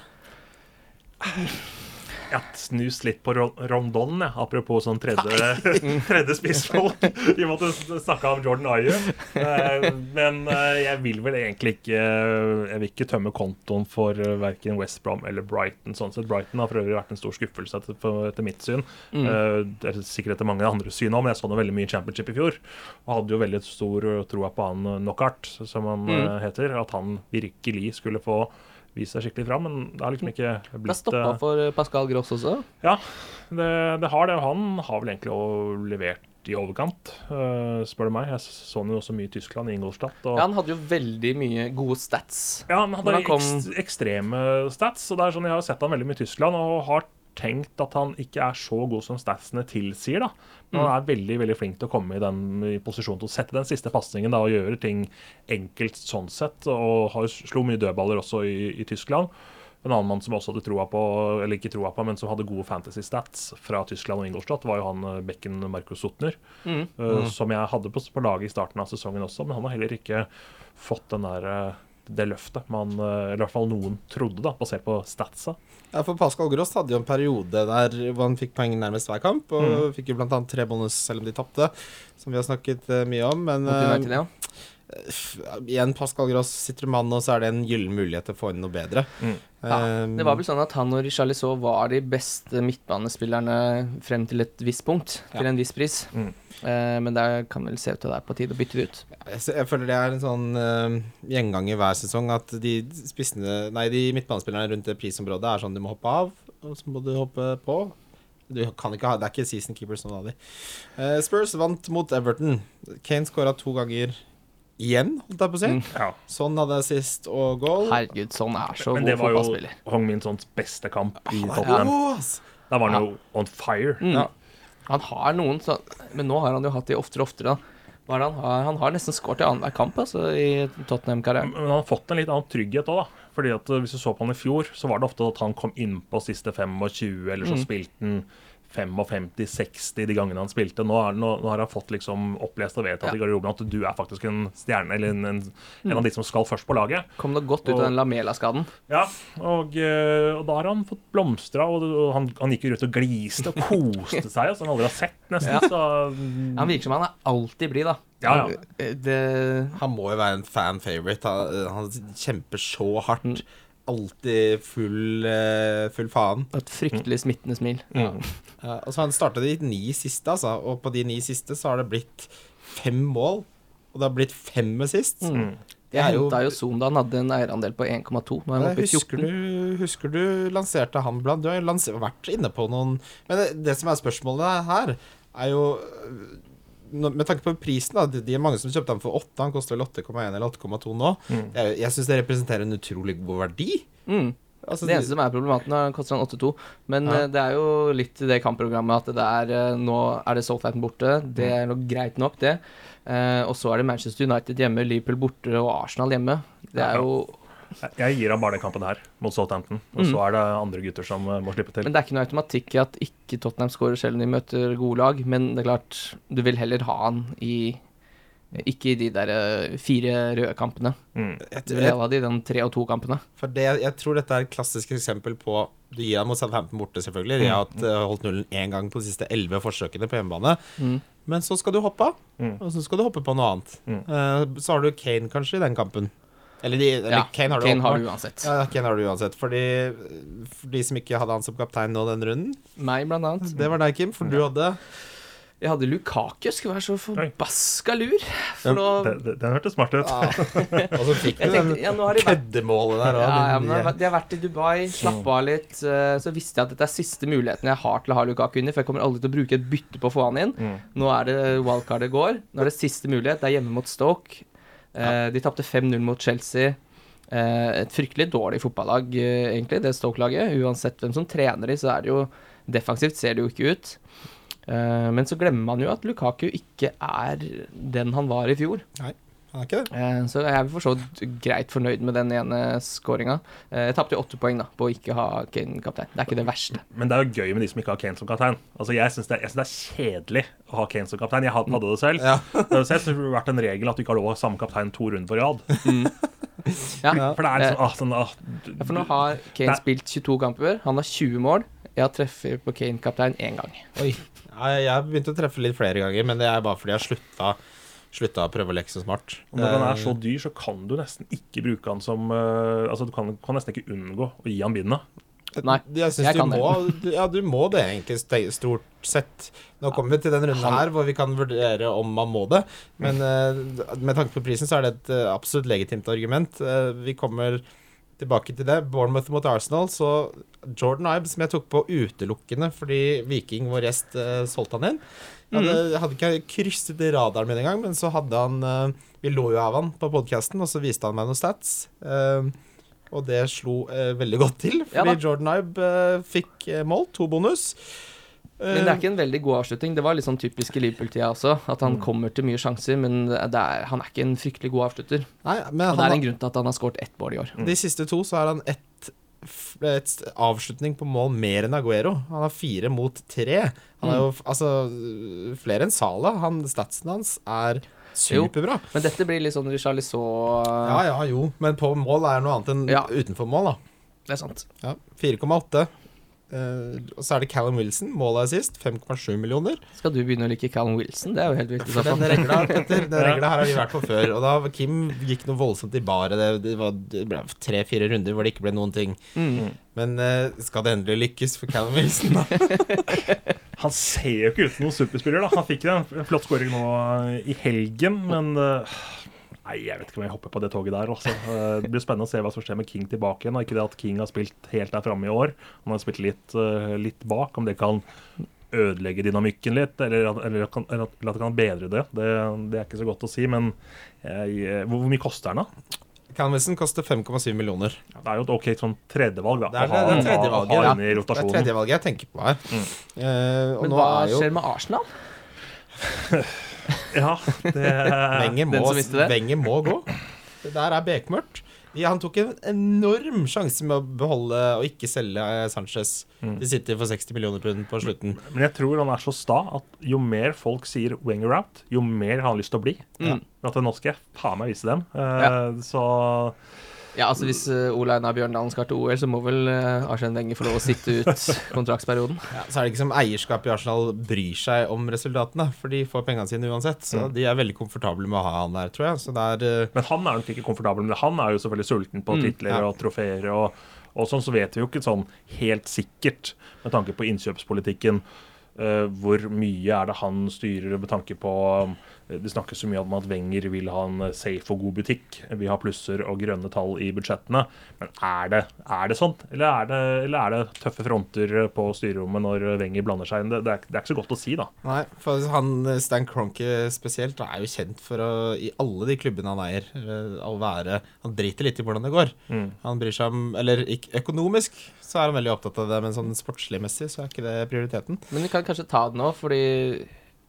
Ja, snus litt på Rondon, jeg. apropos sånn tredje, tredje spissfolk. I og med at du snakka om Jordan Ayew. Eh, Men eh, jeg vil vel egentlig ikke Jeg vil ikke tømme kontoen for verken West Brom eller Brighton. sånn sett. Brighton har for øvrig vært en stor skuffelse etter, mitt syn. Eh, Det er sikkert etter mange andre syn òg, men jeg så nå veldig mye i Championship i fjor. Og hadde jo veldig stor troa på han knockart Knockhart, som han mm. heter. At han virkelig skulle få vist seg skikkelig fram, men det har liksom ikke Det blitt er stoppa eh, for Pascal Gross også. ja, det, det har det. og Han har vel egentlig også levert i overkant, uh, spør du meg. Jeg så han jo også mye i Tyskland, i Ingolstadt. Og, Ja, han hadde jo veldig mye gode stats. ja, han hadde han kom- ekstreme stats. og det er sånn, Jeg har sett han veldig mye i Tyskland og har tenkt at han ikke er så god som statsene tilsier. da. Men han er veldig veldig flink til å komme i den i posisjon til å sette den siste pasningen og gjøre ting enkelt sånn sett. Og har slo mye dødballer også i, i Tyskland. En annen mann som også hadde troa på, eller ikke troa på, men som hadde gode fantasy stats fra Tyskland og Ingolstadt, var jo han Becken bekken Markus Sotner. Mm. eh, Som jeg hadde på, på laget i starten av sesongen også, men han har heller ikke fått den der, eh, det løftet man, eh, eller i hvert fall noen trodde, da, basert på statsa. Ja, for Pascal Gross hadde jo en periode der hvor han fikk poeng nærmest hver kamp. Og fikk jo annet tre bonus selv om de tapte, som vi har snakket eh, mye om. Men United, ja. Igjen, Pascal Gross sitter med mann, og så er det en gyllen mulighet til å få inn noe bedre. Mm. Ja, Eh, det var vel sånn at han og Richarlison var de beste midtbanespillerne frem til et visst punkt, til Ja. en viss pris. Mm. Eh, men det kan vel se ut til det er på tide å bytte det ut. jeg, jeg føler det er en sånn uh, gjenganger hver sesong at de spissene Nei, de midtbanespillerne rundt det prisområdet er sånn du må hoppe av, og så må du hoppe på. Du kan ikke ha, Det er ikke season keepers noen av de. Uh, Spurs vant mot Everton. Kane skåra to ganger igjen, holdt jeg på å si. Mm. Ja. Sånn hadde sist og goal. Herregud, sånn er så Men god det var jo fotballspiller. Hong Min Sons beste kamp i Tottenham. Ja. Da var han jo on fire. Mm. Ja. Han har noen sånn Men nå har han jo hatt de oftere og oftere. da. Er han har? Han har nesten skåret i annenhver kamp altså, i Tottenham-karrieren. Men han har fått en litt annen trygghet òg, da. Fordi at eh, Hvis du så på han i fjor, så var det ofte at han kom innpå siste 25, eller så Mm. spilte han 55-60 de gangene han spilte. Nå, er, nå, nå har han fått liksom opplest og vedtatt Ja. i garderoben at du er faktisk en stjerne, eller en, en, en av de som skal først på laget. Kom det godt ut av den Lamela-skaden. Ja, og, eh, og da har han fått blomstra, og, og han, han gikk jo rundt og gliste og koste seg, som han aldri har sett, nesten. Ja. Så Han virker som han er alltid blid, da. Ja, ja. Eh, Det Han må jo være en fan favorite. Han, han kjemper så hardt. Mm. Alltid full, eh, full faen. Et fryktelig smittende smil. mm. Ja, altså han starta de ni siste, altså, og på de ni siste så har det blitt fem mål. Og det har blitt fem assist. Mm. Det Jeg er jo henta jo Zoom da han hadde en eierandel på 1,2. Nå er han oppe i husker 14. du, husker du lanserte han blant Du har jo lanser, vært inne på noen Men det, det som er spørsmålet her, er jo med tanke på prisen, da. De er mange som kjøpte den for 8. Han koster vel 8,1 eller 8,2 nå. Mm. Jeg, jeg syns det representerer en utrolig god verdi. Mm. Altså, Det eneste som er problematisk, er koster han 8,2. Men Ja. eh, det er jo litt i det kampprogrammet at det er eh, Nå er det Southampton borte. Det er nok greit nok, det. Eh, og så er det Manchester United hjemme, Liverpool borte og Arsenal hjemme. Det er jo Jeg gir ham bare den kampen her, mot Southampton. Og så er det andre gutter som eh, må slippe til. Men det er ikke noe automatikk i at ikke Tottenham skårer selv om de møter gode lag. Men det er klart, du vil heller ha han i Ikke i de der eh, fire røde kampene. Mm. Du vil ha de den tre og to-kampene. For det, jeg tror dette er et klassisk eksempel på Du gir deg mot Southampton borte, selvfølgelig. De har hatt, eh, holdt nullen én gang på de siste elleve forsøkene på hjemmebane. Mm. Men så skal du hoppe av, Mm. og så skal du hoppe på noe annet. Mm. Eh, så har du Kane kanskje i den kampen. Eller, de, eller Ja, Kane har du Kane har du uansett. Ja, Kane har du uansett. Fordi For de som ikke hadde han som kaptein nå den runden, Meg, blant annet. det var deg, Kim. For du hadde Jeg hadde Lukaku. Skulle være så forbaska lur. For nå Den, den- den hørtes smart ut. Og så fikk du Jeg den ja, de køddemålet der. ja, ja, men De har vært i Dubai, slappa av litt. eh, Så visste jeg at dette er siste muligheten jeg har til å ha Lukaku inni, for jeg kommer aldri til å bruke et bytte på å få han inn. Mm. Nå er det wildcardet går. Nå er det siste mulighet. Det er hjemme mot Stoke. Eh, De tapte 5-0 mot Chelsea. Eh, Et fryktelig dårlig fotballag, eh, egentlig, det Stoke-laget. Uansett hvem som trener de, så er det jo Defensivt ser det jo ikke ut. Men så glemmer man jo at Lukaku ikke er den han var i fjor. Han er ikke det? Eh, Så jeg er for så vidt greit fornøyd med den ene skåringa. Jeg tapte jo åtte poeng da på å ikke ha Kane kaptein. Det er ikke det verste. Men det er jo gøy med de som ikke har Kane som kaptein. Altså, Jeg syns det, synes det er kjedelig å ha Kane som kaptein. Jeg hadde det selv. Ja. Det har jo det har vært en regel at du ikke har lov å ha samme kaptein to runder på rad. Ja, For det er liksom ah, sånn, ah, du- Ja, For nå har Kane spilt 22 kamper. Han har 20 mål. Jeg har treffet på Kane-kaptein én gang. Oi. Jeg har begynt å treffe litt flere ganger, men det er bare fordi jeg har slutta Slutta å prøve å leke så smart. Og når han er så dyr, så kan du nesten ikke bruke han som eh, Altså, du kan, kan nesten ikke unngå å gi han bindet. Nei, jeg syns jeg du kan det. må du- Ja, du må det egentlig, stort sett. Nå kommer vi til den runden her hvor vi kan vurdere om man må det. Men eh, med tanke på prisen så er det et eh, absolutt legitimt argument. Eh, vi kommer tilbake til det. Bournemouth mot Arsenal, så Jordan Ibe, som jeg tok på utelukkende fordi Viking, vår gjest, eh, solgte han inn. Hadde, hadde ikke krysset radaren min engang, men så hadde han eh, Vi lå jo av han på podkasten, og så viste han meg noen stats. Eh, og det slo eh, veldig godt til, fordi ja, Jordan Ibe fikk mål, to bonus. Men det er ikke en veldig god avslutning. Det var litt sånn typisk i Liverpool-tida også, at han kommer til mye sjanser, men er, han er ikke en fryktelig god avslutter. Nei, men Og det er en grunn til at han har skåret ett mål i år. de siste to så har han ett et avslutning på mål mer enn Aguero. Han har fire mot tre. Han er jo altså flere enn Sala. Han, statsen hans er superbra. Men dette blir litt sånn Richarlison Ja ja, jo, men på mål er noe annet enn Ja. utenfor mål, da. Det er sant. Ja, 4,8. Eh, og så er det Callum Wilson. Målet er sist. 5,7 millioner. Skal du begynne å like Callum Wilson? Det er jo helt vilt. i så den regla, Petter, den regla her har vi vært på før. Og da Kim gikk noe voldsomt i baret. Det, det, var- det ble tre-fire runder hvor det ikke ble noen ting. Mm. Men eh, skal det endelig lykkes for Callum Wilson, da? Han ser jo ikke ut som noen superspiller. da Han fikk jo en flott skåring nå i helgen, men eh, Nei, jeg vet ikke om jeg hopper på det toget der. Også. Eh, Det blir spennende å se hva som skjer med King tilbake igjen. og Ikke det at King har spilt helt der framme i år. Han har spilt litt, eh, litt bak. Om det kan ødelegge dynamikken litt, eller, at- eller, kan- eller at det kan bedre det, det, det er ikke så godt å si. Men jeg, eh, hvor, hvor mye koster den, da? Canvasen koster 5,7 millioner. Det er jo et ok sånn tredjevalg, da. Det er det, det er tredjevalget, ha ja. Det er tredjevalget jeg tenker på her. Mm. Uh, og Men nå hva er jo skjer med Arsenal? Ja, det Wenger må. Wenger må gå. Det der er bekmørkt. Ja, han tok en enorm sjanse med å beholde og ikke selge eh, Sanchez Mm. sitter City for 60 millioner pund på slutten. Men jeg tror han er så sta at jo mer folk sier Wenger out, jo mer har han lyst til å bli. Mm. For at nå skal jeg faen meg vise dem. Eh, Så Ja, altså Hvis uh, Ole Einar Bjørndalen skal til OL, så må vel uh, Arsen Wenger få lov å sitte ut kontraktsperioden. Ja, så er det ikke som eierskap i Arsenal bryr seg om resultatene, for de får pengene sine uansett. Så Mm. de er veldig komfortable med å ha han der, tror jeg. Så det er eh, Men han er nok ikke komfortabel med det. Han er jo selvfølgelig sulten på Mm, titler ja. og trofeer. Og, og sånn så vet vi jo ikke sånn helt sikkert, med tanke på innkjøpspolitikken, uh, hvor mye er det han styrer med tanke på eh, Det snakkes så mye om at Wenger vil ha en eh, safe og god butikk. Vi har plusser og grønne tall i budsjettene. Men er det, er det sånn? Eller er det, eller er det tøffe fronter på styrerommet når Wenger blander seg inn? Det, det, er, det er ikke så godt å si, da. Nei, for han eh, Stan Kroenke spesielt er jo kjent for å, i alle de klubbene han eier, eh, å være Han driter litt i hvordan det går. Mm. Han bryr seg om Eller ikke økonomisk, så er han veldig opptatt av det, men sånn sportslig messig så er ikke det prioriteten. Men vi kan kanskje ta det nå, fordi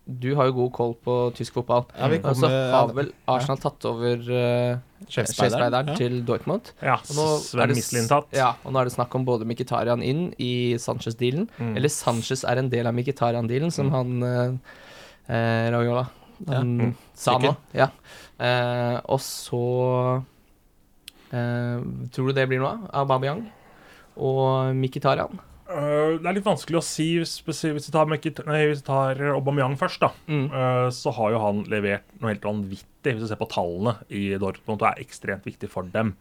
du har jo god koll på tysk fotball. Ja, vi Og så har vel Arsenal tatt over uh, Sjefspeideren. sjefspeideren Ja. til Dortmund. Ja, Og nå er Sven det Mislin tatt. Ja, og nå er det snakk om både Mkhitaryan inn i Sanchez-dealen, Mm. eller Sanchez er en del av Mkhitaryan-dealen, som han uh, Raiola Han sa nå. Ja. Eh, og så eh, Tror du det blir noe av Aubameyang og Mkhitaryan? Øh, det er litt vanskelig å si hvis vi tar, nei, hvis vi tar Aubameyang først. da Mm. uh, Så har jo han levert noe helt vanvittig, hvis du ser på tallene i Dortmund. og er ekstremt viktig for dem.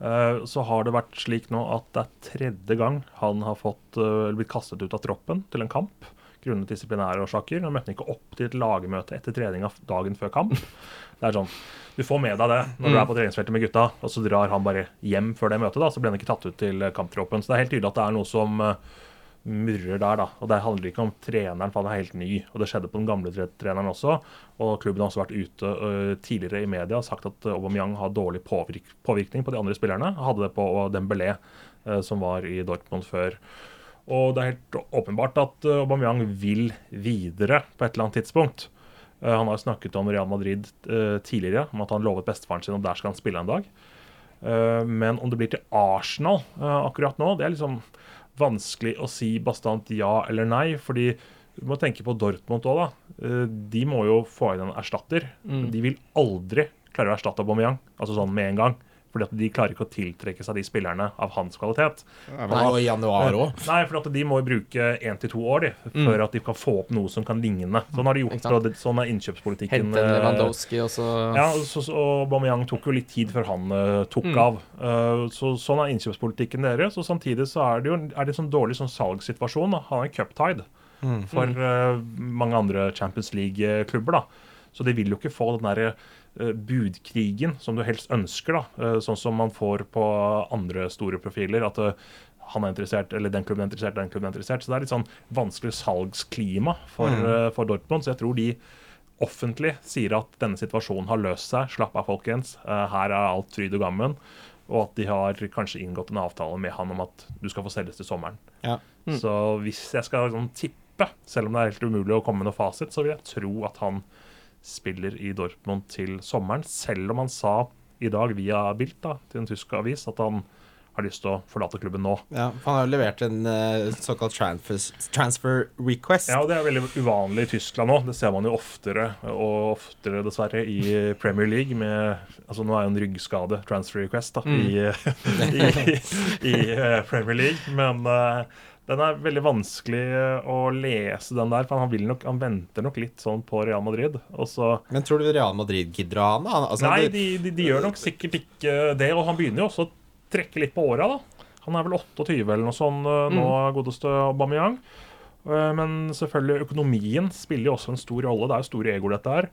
Uh, Så har det vært slik nå at det er tredje gang han har fått, blitt kastet ut av troppen til en kamp grunnet disiplinære årsaker. Han møtte ikke opp til et lagmøte etter treninga dagen før kamp. Det er sånn, Du får med deg det når du er på treningsfeltet med gutta, og så drar han bare hjem før det møtet. da, Så ble han ikke tatt ut til kamptroppen. Så det er helt tydelig at det er noe som eh, murrer der. da, og Det handler ikke om treneren, for han er helt ny. og Det skjedde på den gamle treneren også. og Klubben har også vært ute uh, tidligere i media og sagt at Aubameyang har dårlig påvirk påvirkning på de andre spillerne. Hadde det på Dembélé, uh, som var i Dortmund før. Og det er helt åpenbart at Aubameyang vil videre på et eller annet tidspunkt. Eh, Han har jo snakket om Real Madrid eh, tidligere, om at han lovet bestefaren sin at der skal han spille en dag. Eh, Men om det blir til Arsenal akkurat nå, det er liksom vanskelig å si bastant ja eller nei. fordi du må tenke på Dortmund òg, da. De må jo få inn en erstatter. Mm. De vil aldri klare å erstatte Aubameyang, altså sånn med en gang. Fordi at de klarer ikke å tiltrekke seg de spillerne av hans kvalitet. Nei, men og i januar også. Nei, for de må jo bruke én til to år de, før at de kan få opp noe som kan ligne. Sånn har de Mm. Gjort, og det, sånn er innkjøpspolitikken. Hente eh, Lewandowski og så Ja, så, og Bamiyang tok jo litt tid før han uh, tok Mm. av. Uh, så Sånn er innkjøpspolitikken deres. Og samtidig så er det jo er det en sånn dårlig sånn salgssituasjon. Han er cuptide mm. for uh, mange andre Champions League-klubber. da. Så de vil jo ikke få den derre eh, budkrigen som du helst ønsker, da. Eh, sånn som man får på andre store profiler. At eh, han er interessert, eller den klubben er interessert, den klubben er interessert. Så det er litt sånn vanskelig salgsklima for, mm. for Dortmund. Så jeg tror de offentlig sier at denne situasjonen har løst seg. Slapp av, folkens. Her er alt fryd og gammen. Og at de har kanskje inngått en avtale med han om at du skal få selges til sommeren. Ja. Så hvis jeg skal sånn, tippe, selv om det er helt umulig å komme med noe fasit, så vil jeg tro at han spiller i Dortmund til sommeren. Selv om han sa i dag via Bilt da, til en tysk avis at han har lyst til å forlate klubben nå. Ja, han har jo levert en uh, såkalt transfer, transfer request. Ja, og Det er veldig uvanlig i Tyskland nå. Det ser man jo oftere og oftere, dessverre, i Premier League. Med, altså Nå er jo en ryggskade transfer request da, i, i, i eh, Premier League. Men eh, den er veldig vanskelig eh, å lese, den der. For han, vil nok, han venter nok litt sånn på Real Madrid. Og så Men tror du Real Madrid gidder å ha han? da? Altså, Nei, de, de, de gjør nok sikkert ikke det. Og han begynner jo også å trekke litt på åra, da. Han er vel 28 eller noe sånt nå, nå, godeste Aubameyang. Eh, Men selvfølgelig, økonomien spiller jo også en stor rolle. Det er jo store egoer, dette her.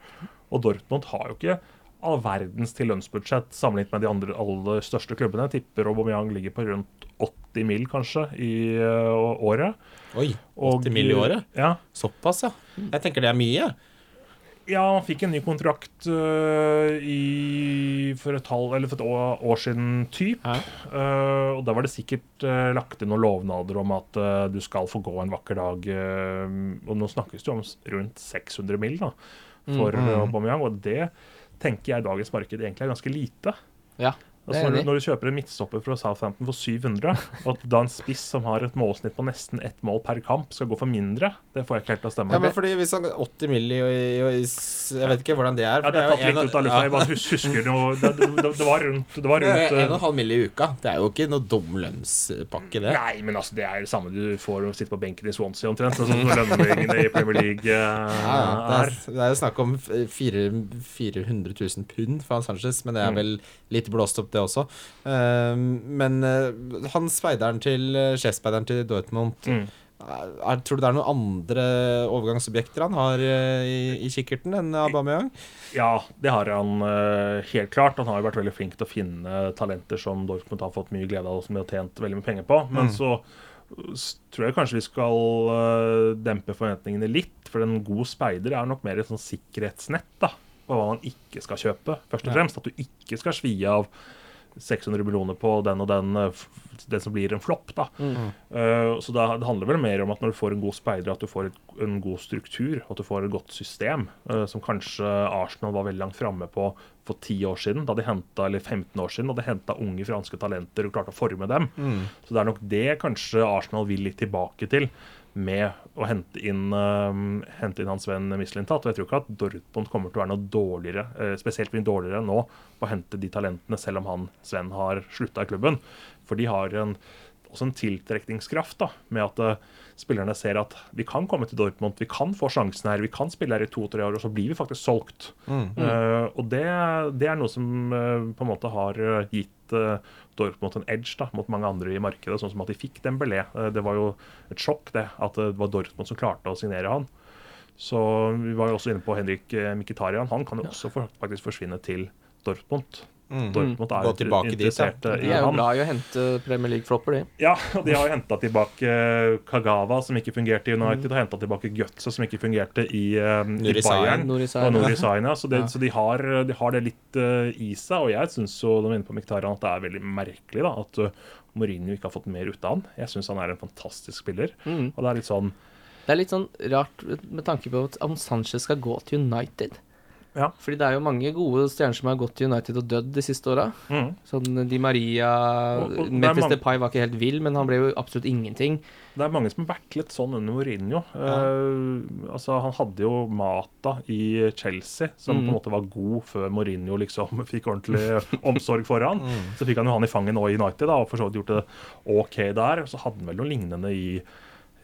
Og Dortmund har jo ikke all verdens til lønnsbudsjett sammenlignet med de andre aller største klubbene. Tipper Aubameyang ligger på rundt 80 mill. kanskje i uh, året. Oi, Og- 80 mill. i året? Ja. Såpass, ja. Jeg tenker det er mye. Ja, han fikk en ny kontrakt uh, i, for et halv, eller for et år, år siden typ. Øh, og da var det sikkert uh, lagt inn noen lovnader om at du skal få gå en vakker dag. og nå snakkes det jo om rundt 600 mill. da, for Mm. -hmm. Aubameyang, og det tenker jeg dagens marked egentlig er ganske lite. Ja. Altså når, du, når du kjøper en midtstopper fra Southampton for 700, og at da en spiss som har et målsnitt på nesten ett mål per kamp, skal gå for mindre, det får jeg ikke helt til å stemme. Ja, men fordi hvis han 80 milli Jeg vet ikke hvordan det er. Ja, det er tatt litt ut av lufta. Jeg bare husker noe Det, det, det, det var rundt, det var Det rundt er en og eh, en halv milli i uka. Det er jo ikke noe dum lønnspakke, det. Nei, men altså, det er det samme du får å sitte på benken i Swansea omtrent. Sånn som lønningene i Premier League eh, Ja, er. er, det er jo snakk om 400 000 pund for Hans Sanchez, men det er Mm. vel litt blåst opp, det også. Ehm, men eh, han speideren til uh, sjefsspeideren til Dortmund Mm. er, Tror du det er noen andre overgangsobjekter han har eh, i, i kikkerten enn Aubameyang? Ja, det har han eh, helt klart. Han har jo vært veldig flink til å finne talenter som Dortmund har fått mye glede av, og som de har tjent veldig mye penger på. Men Mm. så tror jeg kanskje vi skal eh, dempe forventningene litt. For en god speider er nok mer et sånn sikkerhetsnett da, på hva man ikke skal kjøpe, først og fremst. At du ikke skal svi av 600 millioner på den og den, eh, den som blir en flopp. da. Mm. Uh, så da, det handler vel mer om at når du får en god speider, at du får et, en god struktur, at du får et godt system, uh, som kanskje Arsenal var veldig langt framme på for 10 år siden, da de hentet, eller 15 år siden, da de henta unge franske talenter og klarte å forme dem. Så det er nok det kanskje Arsenal vil litt tilbake til. Med å hente inn, eh, hente inn hans venn Mislintat. Og jeg tror ikke at Dortmund kommer til å være noe dårligere, uh, spesielt mye dårligere nå, på å hente de talentene, selv om han Sven har slutta i klubben. For de har en, også en tiltrekningskraft da, med at uh, spillerne ser at vi kan komme til Dortmund, vi kan få sjansen her, vi kan spille her i to-tre år, og så blir vi faktisk solgt. Eh, og det, det er noe som på en måte har eh, gitt eh, Dortmund en edge da, mot mange andre i markedet, sånn som at de fikk Dembélé. Eh, det var jo et sjokk det, at det var Dortmund som klarte å signere han. Så vi var jo også inne på Henrik eh, Mkhitaryan. Han kan jo også faktisk forsvinne til Dortmund. Dortmund er Gå jo tilbake dit, ja. interessert eh, De er jo glad i å hente Premier League-flopper, de. Ja, og de har jo henta tilbake eh, Kagawa, som ikke fungerte i United, og henta tilbake Götze, som ikke fungerte i, um, i Bayern. Sahin. Og Sahin. Nuri ja. Så, det, Ja. så de, har, de har det litt uh, i seg. Og jeg syns jo, de er inne på Miktarian, at det er veldig merkelig da, at uh, Mourinho ikke har fått mer ut av han. Jeg syns han er en fantastisk spiller. Mm. Og det er litt sånn Det er litt sånn rart med tanke på at om Sanchez skal gå til United. Ja. Fordi det er jo mange gode stjerner som har gått til United og dødd de siste åra. mm. Sånn Di Maria Og- og Memphis mange- Depay var ikke helt vill, men han ble jo absolutt ingenting. Det er mange som har vært litt sånn under Mourinho. Eh, altså, han hadde jo Mata i Chelsea, som Mm. på en måte var god før Mourinho liksom fikk ordentlig omsorg for han. Så fikk han jo han i fanget nå i United, da, og for så vidt gjort det OK der. Så hadde han vel noe lignende i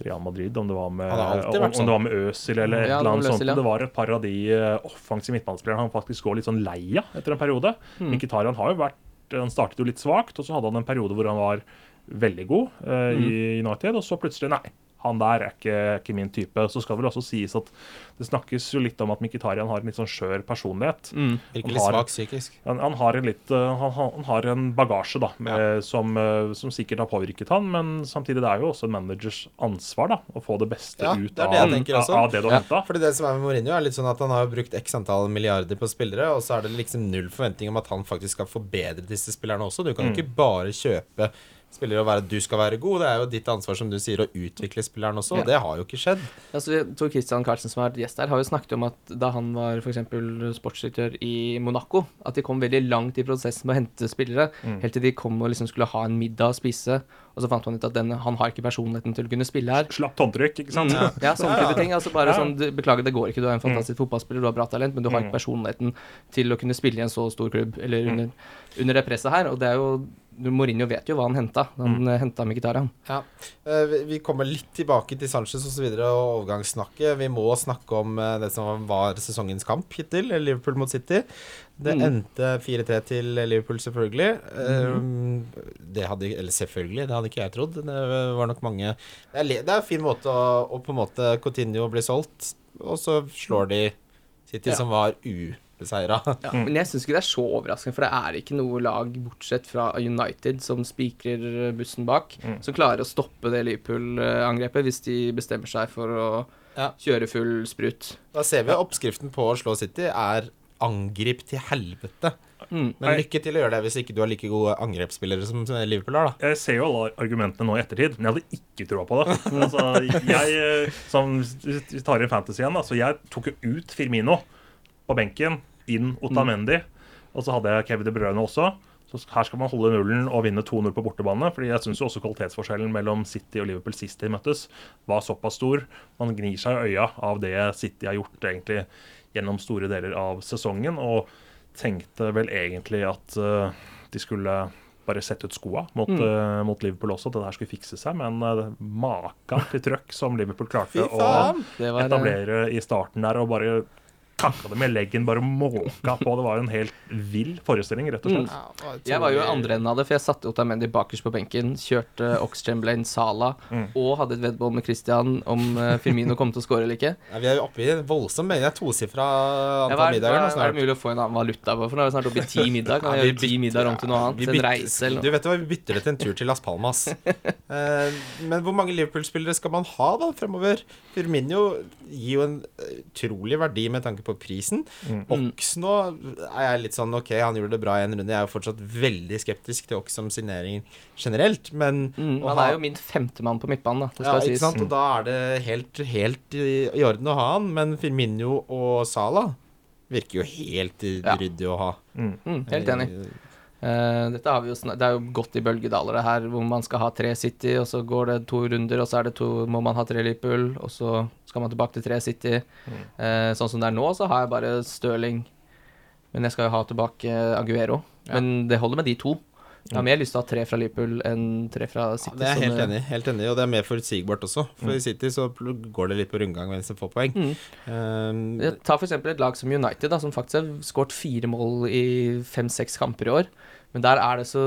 Real Madrid, om det var med, om, vært om sånn. det var med Øsil eller et Ja, eller annet sånt. Ja. Det var et par av de eh, offensive midtbanespillerne han faktisk går litt sånn lei av etter en periode. Mm. Mkhitaryan har jo vært Han startet jo litt svakt, og så hadde han en periode hvor han var veldig god uh, Mm. i United, og så plutselig Nei, han der er ikke, ikke min type. Så skal det vel også sies at det snakkes jo litt om at Mkhitaryan har en litt sånn skjør personlighet. Mm. Virker Han litt har- svak psykisk. Han, han, har en litt, eh, han, han har en bagasje da, med, som, eh, som sikkert har påvirket han, men samtidig det er jo også en managers ansvar da, å få det beste Ja, ut det er av, det av, av det du har Ja. henta. Fordi det som er med Mourinho, er litt sånn at han har brukt x antall milliarder på spillere, og så er det liksom null forventning om at han faktisk skal forbedre disse spillerne også. Du kan Mm. ikke bare kjøpe spillere og være at du skal være god. Det er jo ditt ansvar, som du sier, å utvikle spilleren også, Ja. og det har jo ikke skjedd. Altså, Tor Christian Carlsen, som har vært gjest her, har jo snakket om at da han var eksempel sportsdirektør i Monaco, at de kom veldig langt i prosessen med å hente spillere, Mm. helt til de kom og liksom skulle ha en middag og spise, og så fant man ut at den, han har ikke personligheten til å kunne spille her. Slapt håndtrykk, ikke sant? Ja, ja sånne type ting. Altså bare Ja. sånn, Beklager, det går ikke. Du er en fantastisk fotballspiller, du har bra talent, men du har Mm. ikke personligheten til å kunne spille i en så stor klubb, eller under, under det presset her. Og det er jo Mourinho vet jo hva han henta. Han mm. henta Mkhitaryan. Ja. Eh, vi- kommer litt tilbake til Sanchez og så og overgangssnakket. Vi må snakke om eh, det som var sesongens kamp hittil, eh, Liverpool mot City. Det Mm. endte 4-3 til Liverpool, selvfølgelig. Mm. Det hadde Eller selvfølgelig, det hadde ikke jeg trodd. Det var nok mange Det er, det er en fin måte å, å på en måte Coutinho bli solgt, og så slår de City, Ja. som var ubeseira. Ja. Men jeg syns ikke det er så overraskende, for det er ikke noe lag, bortsett fra United, som spikrer bussen bak, Mm. som klarer å stoppe det Liverpool-angrepet hvis de bestemmer seg for å Ja. kjøre full sprut. Da ser vi oppskriften på å slå City er angrip til helvete. Mm. Men lykke til å gjøre det hvis ikke du har like gode angrepsspillere som Liverpool har, da. Jeg ser jo alle argumentene nå i ettertid, men jeg hadde ikke troa på det. altså, jeg, eh, som vi tar inn fantasy igjen, så jeg tok jo ut Firmino på benken, inn Otamendi, og så hadde jeg Kevin De Bruyne også. Så her skal man holde nullen og vinne 2-0 på bortebane. fordi jeg syns også kvalitetsforskjellen mellom City og Liverpool sist de møttes, var såpass stor. Man gnir seg i øya av det City har gjort egentlig gjennom store deler av sesongen, og tenkte vel egentlig at uh, de skulle bare sette ut skoa mot, Mm. uh, mot Liverpool også. at Det der skulle fikse seg, men uh, maka til trøkk som Liverpool klarte å faen! Det var eh, etablere i starten der, og bare kakka det med leggen, bare måka på. Det var en helt vill forestilling, rett og slett. Mm. Jeg var jo i andre enden av det, for jeg satte Otamendi bakerst på benken, kjørte Ox-Chamberlain Sala, Mm. og hadde et veddemål med Christian om eh, Firmino kom til å score eller ikke. Ja, vi er jo oppe i voldsom mening. Det er tosifra antall hva er, middager nå snart. er det mulig å få en annen valuta på? For nå er vi snart oppe i ti middag. Kan Ja, vi gjøre ti middager om til noe annet? En reise eller Du vet hva, vi bytter det til en tur til Las Palmas. Eh, men hvor mange Liverpool-spillere skal man ha da fremover? Firmino gir jo en eh, utrolig verdi med tanke på prisen. Mm. Ox nå er jeg litt sånn Ok, han gjorde det bra i en runde. Jeg er jo fortsatt veldig skeptisk til Ox som signering generelt, men Mm, han ha- er jo min femtemann på midtbanen, da. Det ja, skal ikke sant? Og da er det helt, helt i, i orden å ha han, men Firmino og Sala virker jo helt Ja. å ha. Mm. Mm, helt enig. Eh, dette har vi jo Det er jo godt i bølgedaler, det her, hvor man skal ha tre City, og så går det to runder, og så er det to, må man ha tre Liverpool, og så skal man tilbake til tre City. Eh, sånn som det er nå, så har jeg bare Stirling. Men jeg skal jo ha tilbake Aguero. Men det holder med de to. Jeg har mer lyst til å ha tre fra Liverpool enn tre fra Ja, City. det er jeg helt enig helt enig og det er mer forutsigbart også. For i City så går det litt på rundgang hvem som får poeng. Mm. Um, Ja, Ta f.eks. et lag som United, da, som faktisk har skåret fire mål i fem-seks kamper i år. Men der er det så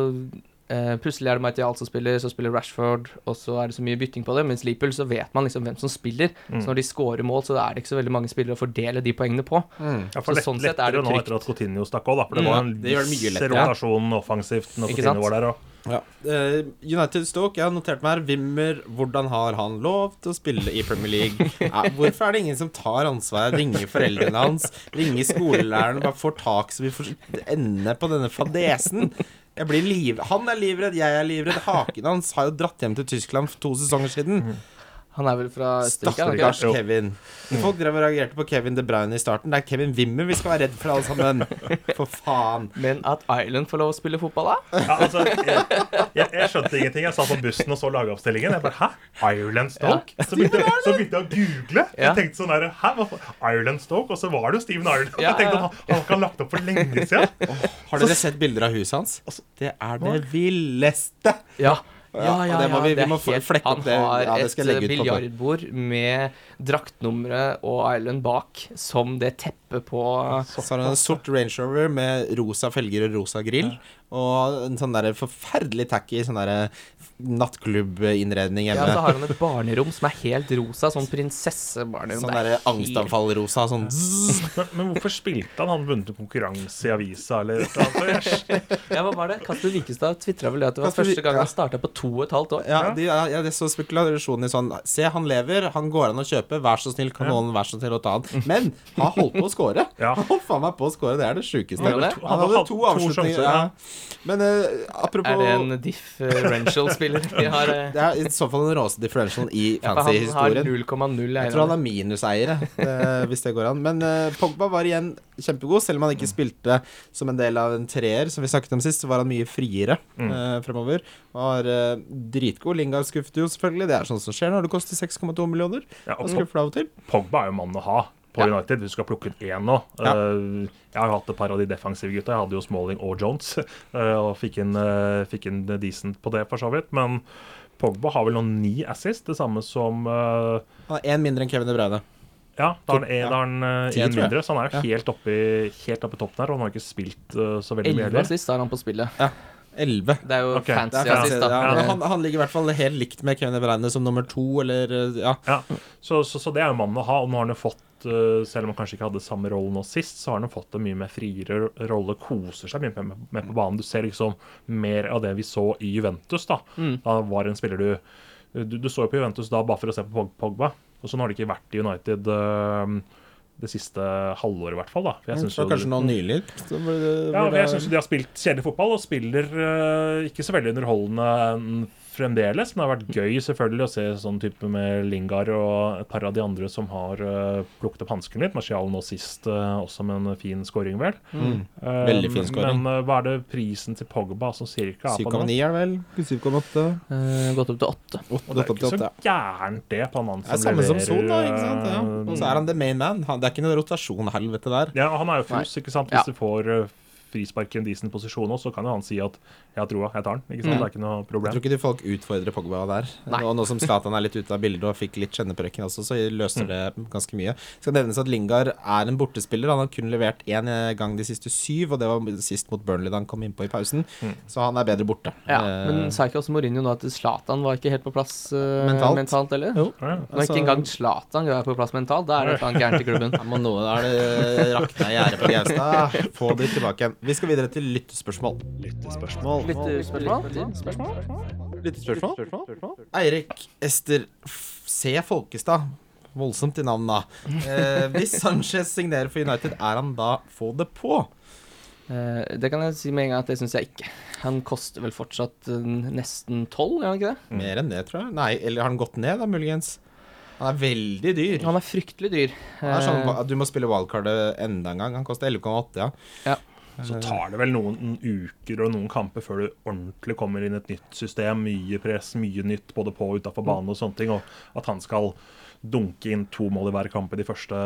eh, Plutselig er det Martial som spiller, så spiller Rashford, og så er det så mye bytting på det. Mens Liverpool så vet man liksom hvem som spiller. Mm. Så når de scorer mål, så er det ikke så veldig mange spillere å fordele de poengene på. mm. Ja, for Så lett, sånn sett er det lettere det nå etter at Coutinho stakk òg, da. For det Mm. var en det viss lettere. rotasjon offensivt når Coutinho var der. Og, Ja. Eh, United Stoke, jeg har notert meg her. Wimmer, hvordan har han lov til å spille i Premier League? Ja, hvorfor er det ingen som tar ansvaret? Ringer foreldrene hans? Ringer skolelæreren? Bare får tak så vi får ende på denne fadesen? Jeg blir liv... Han er livredd, jeg er livredd. Haken hans har jo dratt hjem til Tyskland for to sesonger siden. Han er vel fra Østerrike? er Stakkars. Kevin. Folk drev og reagerte på Kevin De Bruyne i starten. Det er Kevin Wimmer vi skal være redd for, alle sammen. For faen. Men at Ireland får lov å spille fotball, da? ja, altså, jeg, jeg, jeg skjønte ingenting. Jeg satt på bussen og så lagoppstillingen. Jeg bare Hæ? Ireland Stoke? Så, begynte, jeg- så begynte jeg å google. Ja. Jeg tenkte sånn der, Hæ? Ireland Stoke? Og så var det jo Steven Ireland. Ja, Jeg tenkte at han, han har ikke lagt opp for lenge siden. Har dere sett bilder av huset hans? Det er det villeste. Ja. Ja, Ja, ja, må vi- vi må helt Han det. har Ja, et biljardbord med draktnummeret og Island bak som det teppet på Så har han en sort Range Rover med rosa felger og rosa grill. Og en sånn der forferdelig tacky sånn der hjemme. Ja, så har han et barnerom som er helt rosa, sånn prinsessebarnerom. Sånn derre er angstanfall-rosa. Sånn. Men, men hvorfor spilte han? Han vunnet en konkurranse i avisa eller et eller annet. Ja, hva var det? Kasper Wikestad tvitra vel det at det var Kasper første gang ja. han starta på to og et halvt år. Ja, de, ja, det er så spekulasjonen i sånn Se, han lever, han går an å kjøpe. Vær så snill, kan Ja. noen vær så snill å ta han? Men han holdt på å score. Ja. Han holdt faen meg på å score. Det er det sjukeste. Han? Han hadde to to avslutninger. sjanser, Ja. ja. Men uh, apropos Er det en differential-spiller de har? Det er i så fall den råeste differentialen i. 0,0 Jeg tror han er minuseiere, eh, hvis det går an. Men eh, Pogba var igjen kjempegod, selv om han ikke spilte som en del av en treer, som vi snakket om sist, så var han mye friere Mm. eh, fremover. Var uh, dritgod. Lingard skuffet jo selvfølgelig. Det er sånn som skjer når det koster 6,2 millioner. Ja, og skuffer av og til. Pogba er jo mannen å ha på Ja. United. Du skal plukke ut én nå. Ja. Eh, jeg har hatt et par av de defensive gutta. Jeg hadde jo Smalling og Jones, eh, og fikk inn, eh, fikk inn decent på det, for så vidt. Men Pogba har vel nå ni assist, det samme som eh, Han har én mindre enn Kevin De Bruyne. Ja, da er han én mindre, så han er jo helt oppe i helt oppe i toppen her. Og han har ikke spilt så veldig mye 11 heller. assist har han på spillet. Elleve. Det er jo okay. det er fancy assist, ja, han, han ligger i hvert fall helt likt med Kevin De Bruyne som nummer to, eller Ja. Ja, så, så, så det er jo mannen å ha. Og nå har han jo fått, eh, selv om han kanskje ikke hadde samme rolle nå sist, så har han fått en mye mer friere rolle. Koser seg mye med på banen. Du ser liksom mer av det vi så i Juventus. Da Mm. Da var en spiller du Du, du så jo på Juventus da bare for å se på Pogba. Og sånn har det ikke vært i United Uh, det siste halvåret, i hvert fall. da For jeg Jeg synes det var kanskje noe nylig. ja, jeg syns de har spilt kjedelig fotball, og spiller uh, ikke så veldig underholdende mm, fremdeles. Men det har vært gøy selvfølgelig å se sånn type med Lingard og et par av de andre som har uh, plukket opp hansken litt. Marcial nå sist uh, også med en fin scoring, vel. Mm. Uh, Veldig fin scoring. Men hva er det prisen til Pogba som cirka er på nå? 7,9 er vel? 7,8. eh, gått opp til 8. 8 Og det er ikke så gærent det på en mann Det er samme som Son, da. ikke sant? Ja. Og så er han the main man. Han, det er ikke noe rotasjon-helvete der. Ja, han er jo fus, ikke sant. Hvis Ja. du får frispark i en decent posisjon også, så kan jo han si at 'jeg har troa, jeg tar den'. ikke sant? Mm. Det er ikke noe problem. Jeg tror ikke de folk utfordrer Pogba der. Nei. Og nå som Zlatan er litt ute av bildet og fikk litt kjenneprekken også, så løser det ganske mye. Skal nevnes at Lingard er en bortespiller. Han har kun levert én gang de siste syv, og det var sist mot Burnley da han kom innpå i pausen. Mm. Så han er bedre borte. Ja, Eh, men sa ikke også Mourinho nå at Zlatan var ikke helt på plass eh, Mentalt. mentalt eller? Jo. Ja. Altså- ikke engang Zlatan er på plass mentalt, da er det et eller annet gærent i klubben. Ja, men nå er det rakna gjerdet på Gaustad. Få de tilbake igjen. Vi skal videre til lyttespørsmål. Lyttespørsmål. Lyttespørsmål? Eirik Ester C. Folkestad. Voldsomt i navnet, da. Eh, hvis Sanchez signerer for United, er han da få det på? Eh, det kan jeg si med en gang at det syns jeg ikke. Han koster vel fortsatt eh, nesten tolv, gjør han ikke det? Mer enn det, tror jeg. Nei, eller har han gått ned, da, muligens? Han er veldig dyr. Han er fryktelig dyr. Han er sånn, Eh, du må spille wildcardet enda en gang. Han koster 11,8, ja. Ja. Så tar det vel noen uker og noen kamper før du ordentlig kommer inn i et nytt system. Mye press, mye nytt både på og utafor banen og sånne ting. Og at han skal dunke inn to mål i hver kamp i de første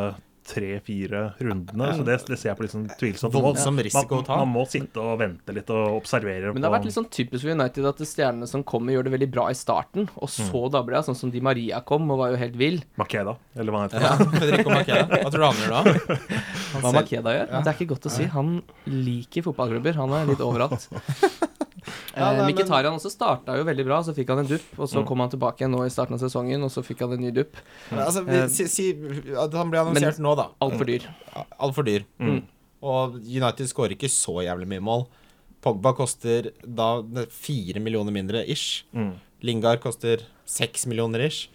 tre-fire rundene. Så det, det ser jeg på litt sånn tvilsomt. Voldsom risiko å man, ta. man må sitte og vente litt og observere. Men det har vært litt sånn typisk for United at stjernene som kommer, gjør det veldig bra i starten, og så dabber det. Sånn som Di Maria kom og var jo helt vill. Makeda, eller hva han heter. Ja, Federico Makeda. Hva tror du han gjør da? Hva Makeda gjør? Det er ikke godt å si. Han liker fotballklubber. Han er litt overalt. Ja, eh, nei, men- Mkhitaryan også starta jo veldig bra, så fikk han en dupp. Og så kom han tilbake igjen nå i starten av sesongen, og så fikk han en ny dupp. Altså, vi, si, si at han ble annonsert nå, da. Altfor dyr. Altfor dyr. Mm. Og United skårer ikke så jævlig mye mål. Pogba koster da fire millioner mindre ish. Mm. Lingard koster seks millioner ish.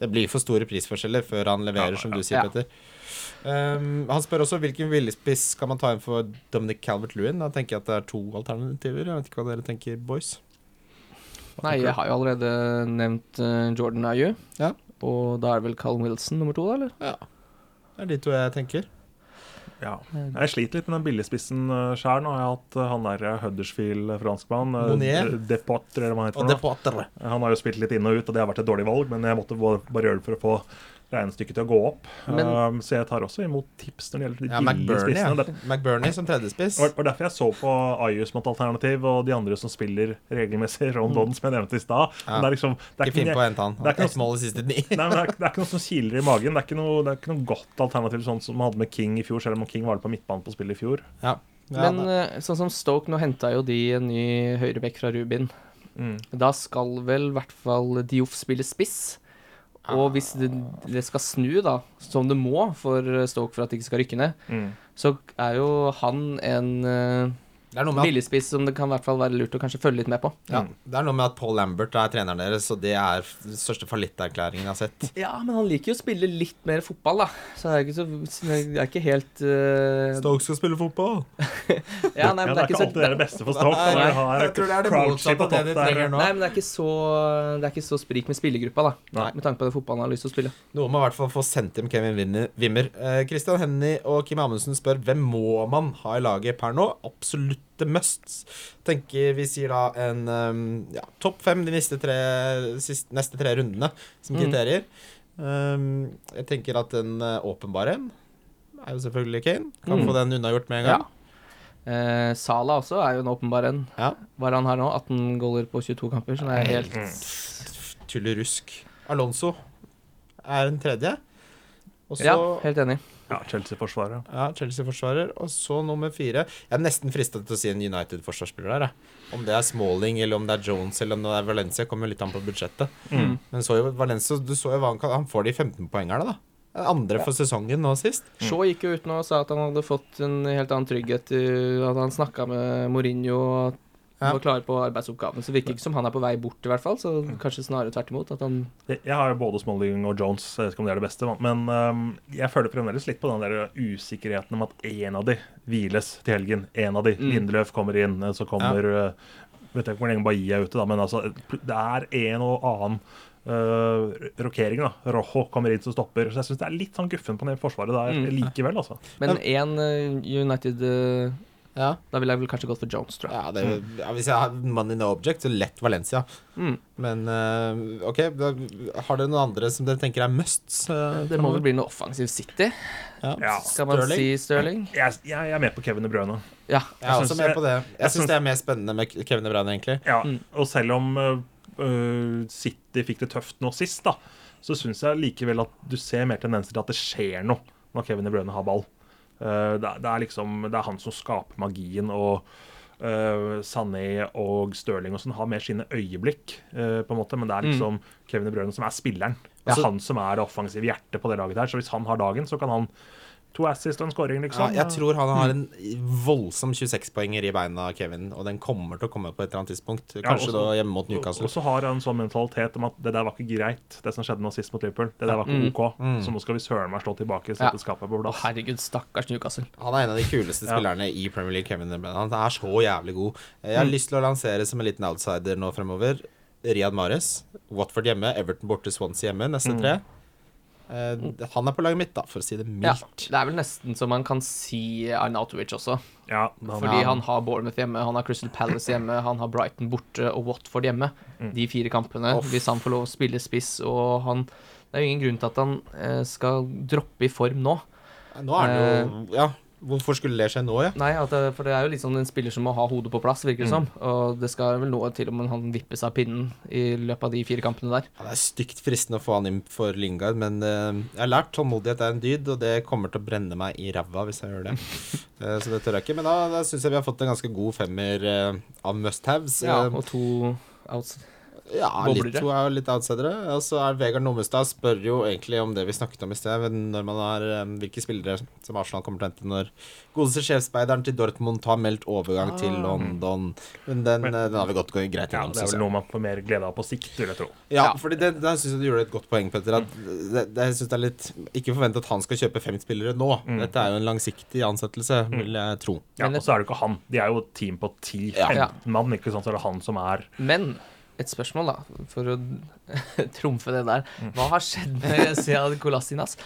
Det blir for store prisforskjeller før han leverer, Ja, som du sier, Ja. Petter. Um, han spør også hvilken villespiss skal man ta inn for Dominic Calvert-Lewin. Da tenker jeg at det er to alternativer. Jeg vet ikke hva dere tenker, boys. Nei, jeg har jo allerede nevnt eh, Jordan Ayew. Ja. Og da er det vel Callum Wilson nummer to, da, eller? Ja. Det er de to jeg tenker. Ja. Jeg sliter litt med den billigspissen uh, sjøl. Nå har jeg hatt eh, han der uh, Huddersfield-franskmann. Depotre, eller hva han heter. Han har jo spilt litt inn og ut, og det har vært et dårlig valg, men jeg måtte bare gjøre det for å få regnestykket til å gå opp. Men- um, så jeg tar også imot tips når det gjelder de Ja, billige McBurney, ja. spissene. Det McBurney som tredjespiss. var og derfor jeg så på Ayus mot alternativ, og de andre som spiller regelmessig, Ron Dodden, som jeg nevnte i stad. Mm. Ja. Det er liksom det er Ikke finn på å hente han. det er ikke noe, mål i siste ni. Nei, men det er, det er ikke noe som kiler i magen. Det er ikke noe, det er ikke noe godt alternativ sånn som man hadde med King i fjor, selv om King var det på midtbanen på spillet i fjor. Ja. Ja, Men det- eh, sånn som Stoke, nå henta jo de en ny høyrebekk fra Rubin. Mm. Da skal vel i hvert fall Dioff spille spiss. Og hvis det, det skal snu, da, som det må for Stoke for at de ikke skal rykke ned, Mm. så er jo han en Det er noe med billigspiss som det kan i hvert fall være lurt å kanskje følge litt med på. Ja, det er noe med at Paul Lambert er treneren deres, og det er den største fallitterklæringen jeg har sett. Ja, men han liker jo å spille litt mer fotball, da. Så det er ikke, så, det er ikke helt uh, Stoke skal spille fotball. Ja, nei, men det er ikke så alltid det beste for Stoke. Nei, nei. jeg tror det er det motsatte på av det de trenger nå. Nei, men det er ikke så Det er ikke så sprik med spillergruppa, da. Nei. Med tanke på det fotballen har lyst til å spille. Noe må i hvert fall få sendt hjem Kevin Wimmer. Eh, Christian Hennie og Kim Amundsen spør hvem må man ha i laget per nå. Absolutte musts. Tenker Vi sier da en um, ja, topp fem de neste tre, siste, neste tre rundene som Mm. kriterier. Um, jeg tenker at en åpenbare åpenbar en er jo selvfølgelig Kane. Kan Mm. få den unnagjort med en gang. Eh, Sala også er jo en åpenbar en. Ja. Hva er han her nå? 18 goaler på 22 kamper, så det er helt Tullerusk. Alonso er en tredje. Også, Ja, helt enig. Ja, Chelsea-forsvarer. Ja, Chelsea-forsvarer. Og så nummer fire. Jeg er nesten frista til å si en United-forsvarsspiller der. Jeg. Om det er Smalling, eller om det er Jones, eller om det er Valencia, kommer litt an på budsjettet. Mm. Men så jo Valencia, du så jo hva han kan Han får de 15-poengerne, da. Den Andre for sesongen nå sist. Shaw gikk jo ut nå og sa at han hadde fått en helt annen trygghet. i At han snakka med Mourinho og Ja. var klar på arbeidsoppgavene. Så det virker ikke som han er på vei bort, i hvert fall. Så kanskje snarere tvert imot. At han Jeg har jo både Smalling og Jones, jeg vet ikke om det er det beste, men øhm, jeg føler fremdeles litt på den der usikkerheten om at én av de hviles til helgen. En av de. Mm. Lindeløf kommer inn, så kommer ja. Vet jeg ikke hvor lenge Bailly er ute, da, men altså, det er en og annen uh, rokering. da Rojo kommer inn som stopper. Så jeg syns det er litt sånn guffen på det forsvaret der Mm. likevel, altså. Men én eh, United eh, Ja. Da ville jeg vel kanskje gått for Jones, tror jeg. ja, det, ja hvis jeg har money no object, så lett Valencia. Mm. Men uh, OK, da, har dere noen andre som dere tenker er musts? Uh, Det må vel bli noe offensiv City, ja. Skal man Sterling. si Stirling? Jeg, jeg, jeg er med på Kevin De Bruyne. Ja. Jeg er også med på det. jeg Jeg syns det er mer spennende med Kevin De Bruyne, egentlig. Ja, Mm. og selv om øh, City fikk det tøft nå sist, da, så syns jeg likevel at du ser mer tendenser til at det skjer noe når Kevin De Bruyne har ball. Eh, det, er- det er liksom Det er han som skaper magien, og uh, Sané og Stirling og sånn har mer sine øyeblikk, uh, på en måte, men det er liksom Kevin De Bruyne som er spilleren. Det er Altså- han som er det offensive hjertet på det laget her, så hvis han har dagen, så kan han to assist og en scoring, Ja, liksom. jeg tror han har en voldsom 26-poenger i beina, Kevin, og den kommer til å komme på et eller annet tidspunkt. Ja, Kanskje også- da hjemme mot Newcastle. Og så har han sånn mentalitet om at det der var ikke greit, det som skjedde nå sist mot Liverpool. Det der var ikke Mm. OK, Mm. så nå skal vi søren meg slå tilbake, Ja. sette skapet på plass. herregud, stakkars Newcastle. Han er en av de kuleste Ja. spillerne i Premier League. Kevin Han er så jævlig god. Jeg har Mm. lyst til å lansere som en liten outsider nå fremover. Riyad Mahrez, Watford hjemme, Everton borte, Swansea hjemme, neste Mm. tre. Eh, han er på laget mitt, da, for å si det Ja, mildt. det er vel nesten så man kan si Arnautovic også. Ja, han, Fordi han har Bournemouth hjemme, han har Crystal Palace hjemme, han har Brighton borte og Watford hjemme. De fire kampene. Off. Hvis han får lov å spille spiss og han Det er jo ingen grunn til at han eh, skal droppe i form nå. Nå er det jo Ja, hvorfor skulle det skje nå, ja? Nei, det, for det er jo litt sånn en spiller som må ha hodet på plass, virker det som. Og det skal vel nå til om han vippes av pinnen i løpet av de fire kampene der. Ja, det er stygt fristende å få han inn for Lingard, men uh, jeg har lært tålmodighet er en dyd, og det kommer til å brenne meg i ræva hvis jeg gjør det. uh, så det tør jeg ikke. Men da, da syns jeg vi har fått en ganske god femmer uh, av must-haves. Ja, Eh, og to outs. Ja, litt, to er jo litt outsidere. Og så er Vegard Nommestad spør jo egentlig om det vi snakket om i sted, når man har um, hvilke spillere som Arsenal kommer til å hente når godeste sjefsspeideren til Dortmund har meldt overgang til Ah. London. Men den, Men- eh, den har vi gått greit ja, det er vel noe man får mer glede av på sikt, vil jeg tro. Ja, Ja. fordi det, der syns jeg du gjorde et godt poeng, Petter. At det, det, jeg synes det er litt Ikke forvent at han skal kjøpe fem spillere nå. Dette er jo en langsiktig ansettelse, vil jeg tro. Ja, Men- Og så er det jo ikke han. De er jo et team på 10-15 Ja. mann. ikke sant? Så er det han som er Men et spørsmål, da, for å trumfe det der. Mm. Hva har skjedd med Sead Kolasinas?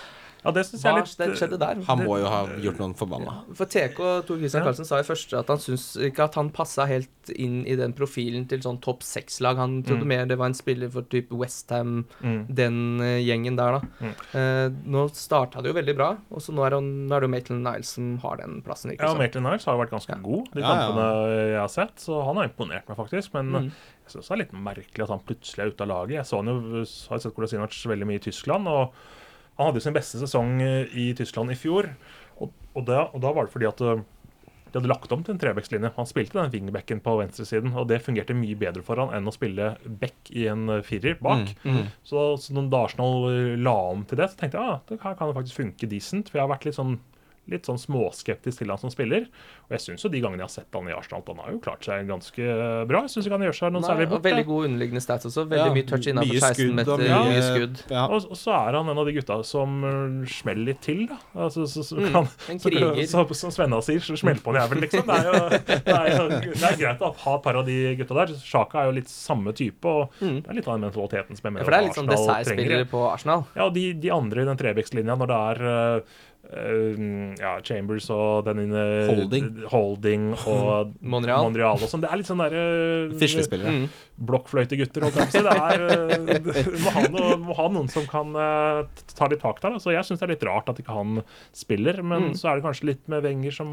Ja, det syns Hva jeg litt skjedde der? Han må jo ha gjort noen forbanna. For TK Tor Christian Ja. Karlsen sa i første at han syns ikke at han passa helt inn i den profilen til sånn topp seks-lag. Han trodde Mm. mer det var en spiller for type Westham, Mm. den eh, gjengen der, da. Mm. Eh, nå starta det jo veldig bra, og så nå er, det jo Maitland Niles som har den plassen. Ikke Ja. Maitland Niles har jo vært ganske Ja. god de Ja, ja. kampene jeg har sett, så han har imponert meg faktisk. Men Mm. Jeg syns det er litt merkelig at han plutselig er ute av laget. Jeg så han jo, har sett Kolasinac veldig mye i Tyskland, og han hadde jo sin beste sesong eh, i Tyskland i fjor. Og, og, da, og da var det fordi at eh, de hadde lagt om til en trebekslinje. Han spilte den wingbacken på venstresiden, og det fungerte mye bedre for han enn å spille back i en eh, firer bak. Mm. Så, så når Arsenal la om til det, så tenkte jeg ah, det her kan det faktisk funke decent. For jeg har vært litt sånn, litt sånn småskeptisk til han som spiller. Og jeg syns jo de gangene jeg har sett han i Arsenal, han har jo klart seg ganske bra. Jeg syns ikke han gjør seg noen Nei, særlig og bort. veldig god underliggende stats også. Veldig Ja, mye touch innenfor 16 meter. mye- Mye skudd. Ja. Og, og så er han en av de gutta som uh, smeller litt til, da. Altså, så, så, Mm, kan, en kriger. så, som Svenna sier, så smell på en jævel, liksom. Det er jo det er, jo, det er greit å ha et par av de gutta der. Sjaka er jo litt samme type, og Mm. det er litt av den mentaliteten som jeg Ja, mener for det er litt sånn Arsenal trenger. på Arsenal. Ja, og de, de andre i den trebekslinja, når det er uh, ja, Chambers og den inne Holding. Holding og Monreal. Monreal og sånn. Det er litt sånn derre Fislespillere. Mm. blokkfløytegutter, holdt jeg på å si. Det er, uh, må, ha noe, må ha noen som kan uh, ta litt tak der. da. Så jeg syns det er litt rart at ikke han spiller, men Mm. så er det kanskje litt med Wenger som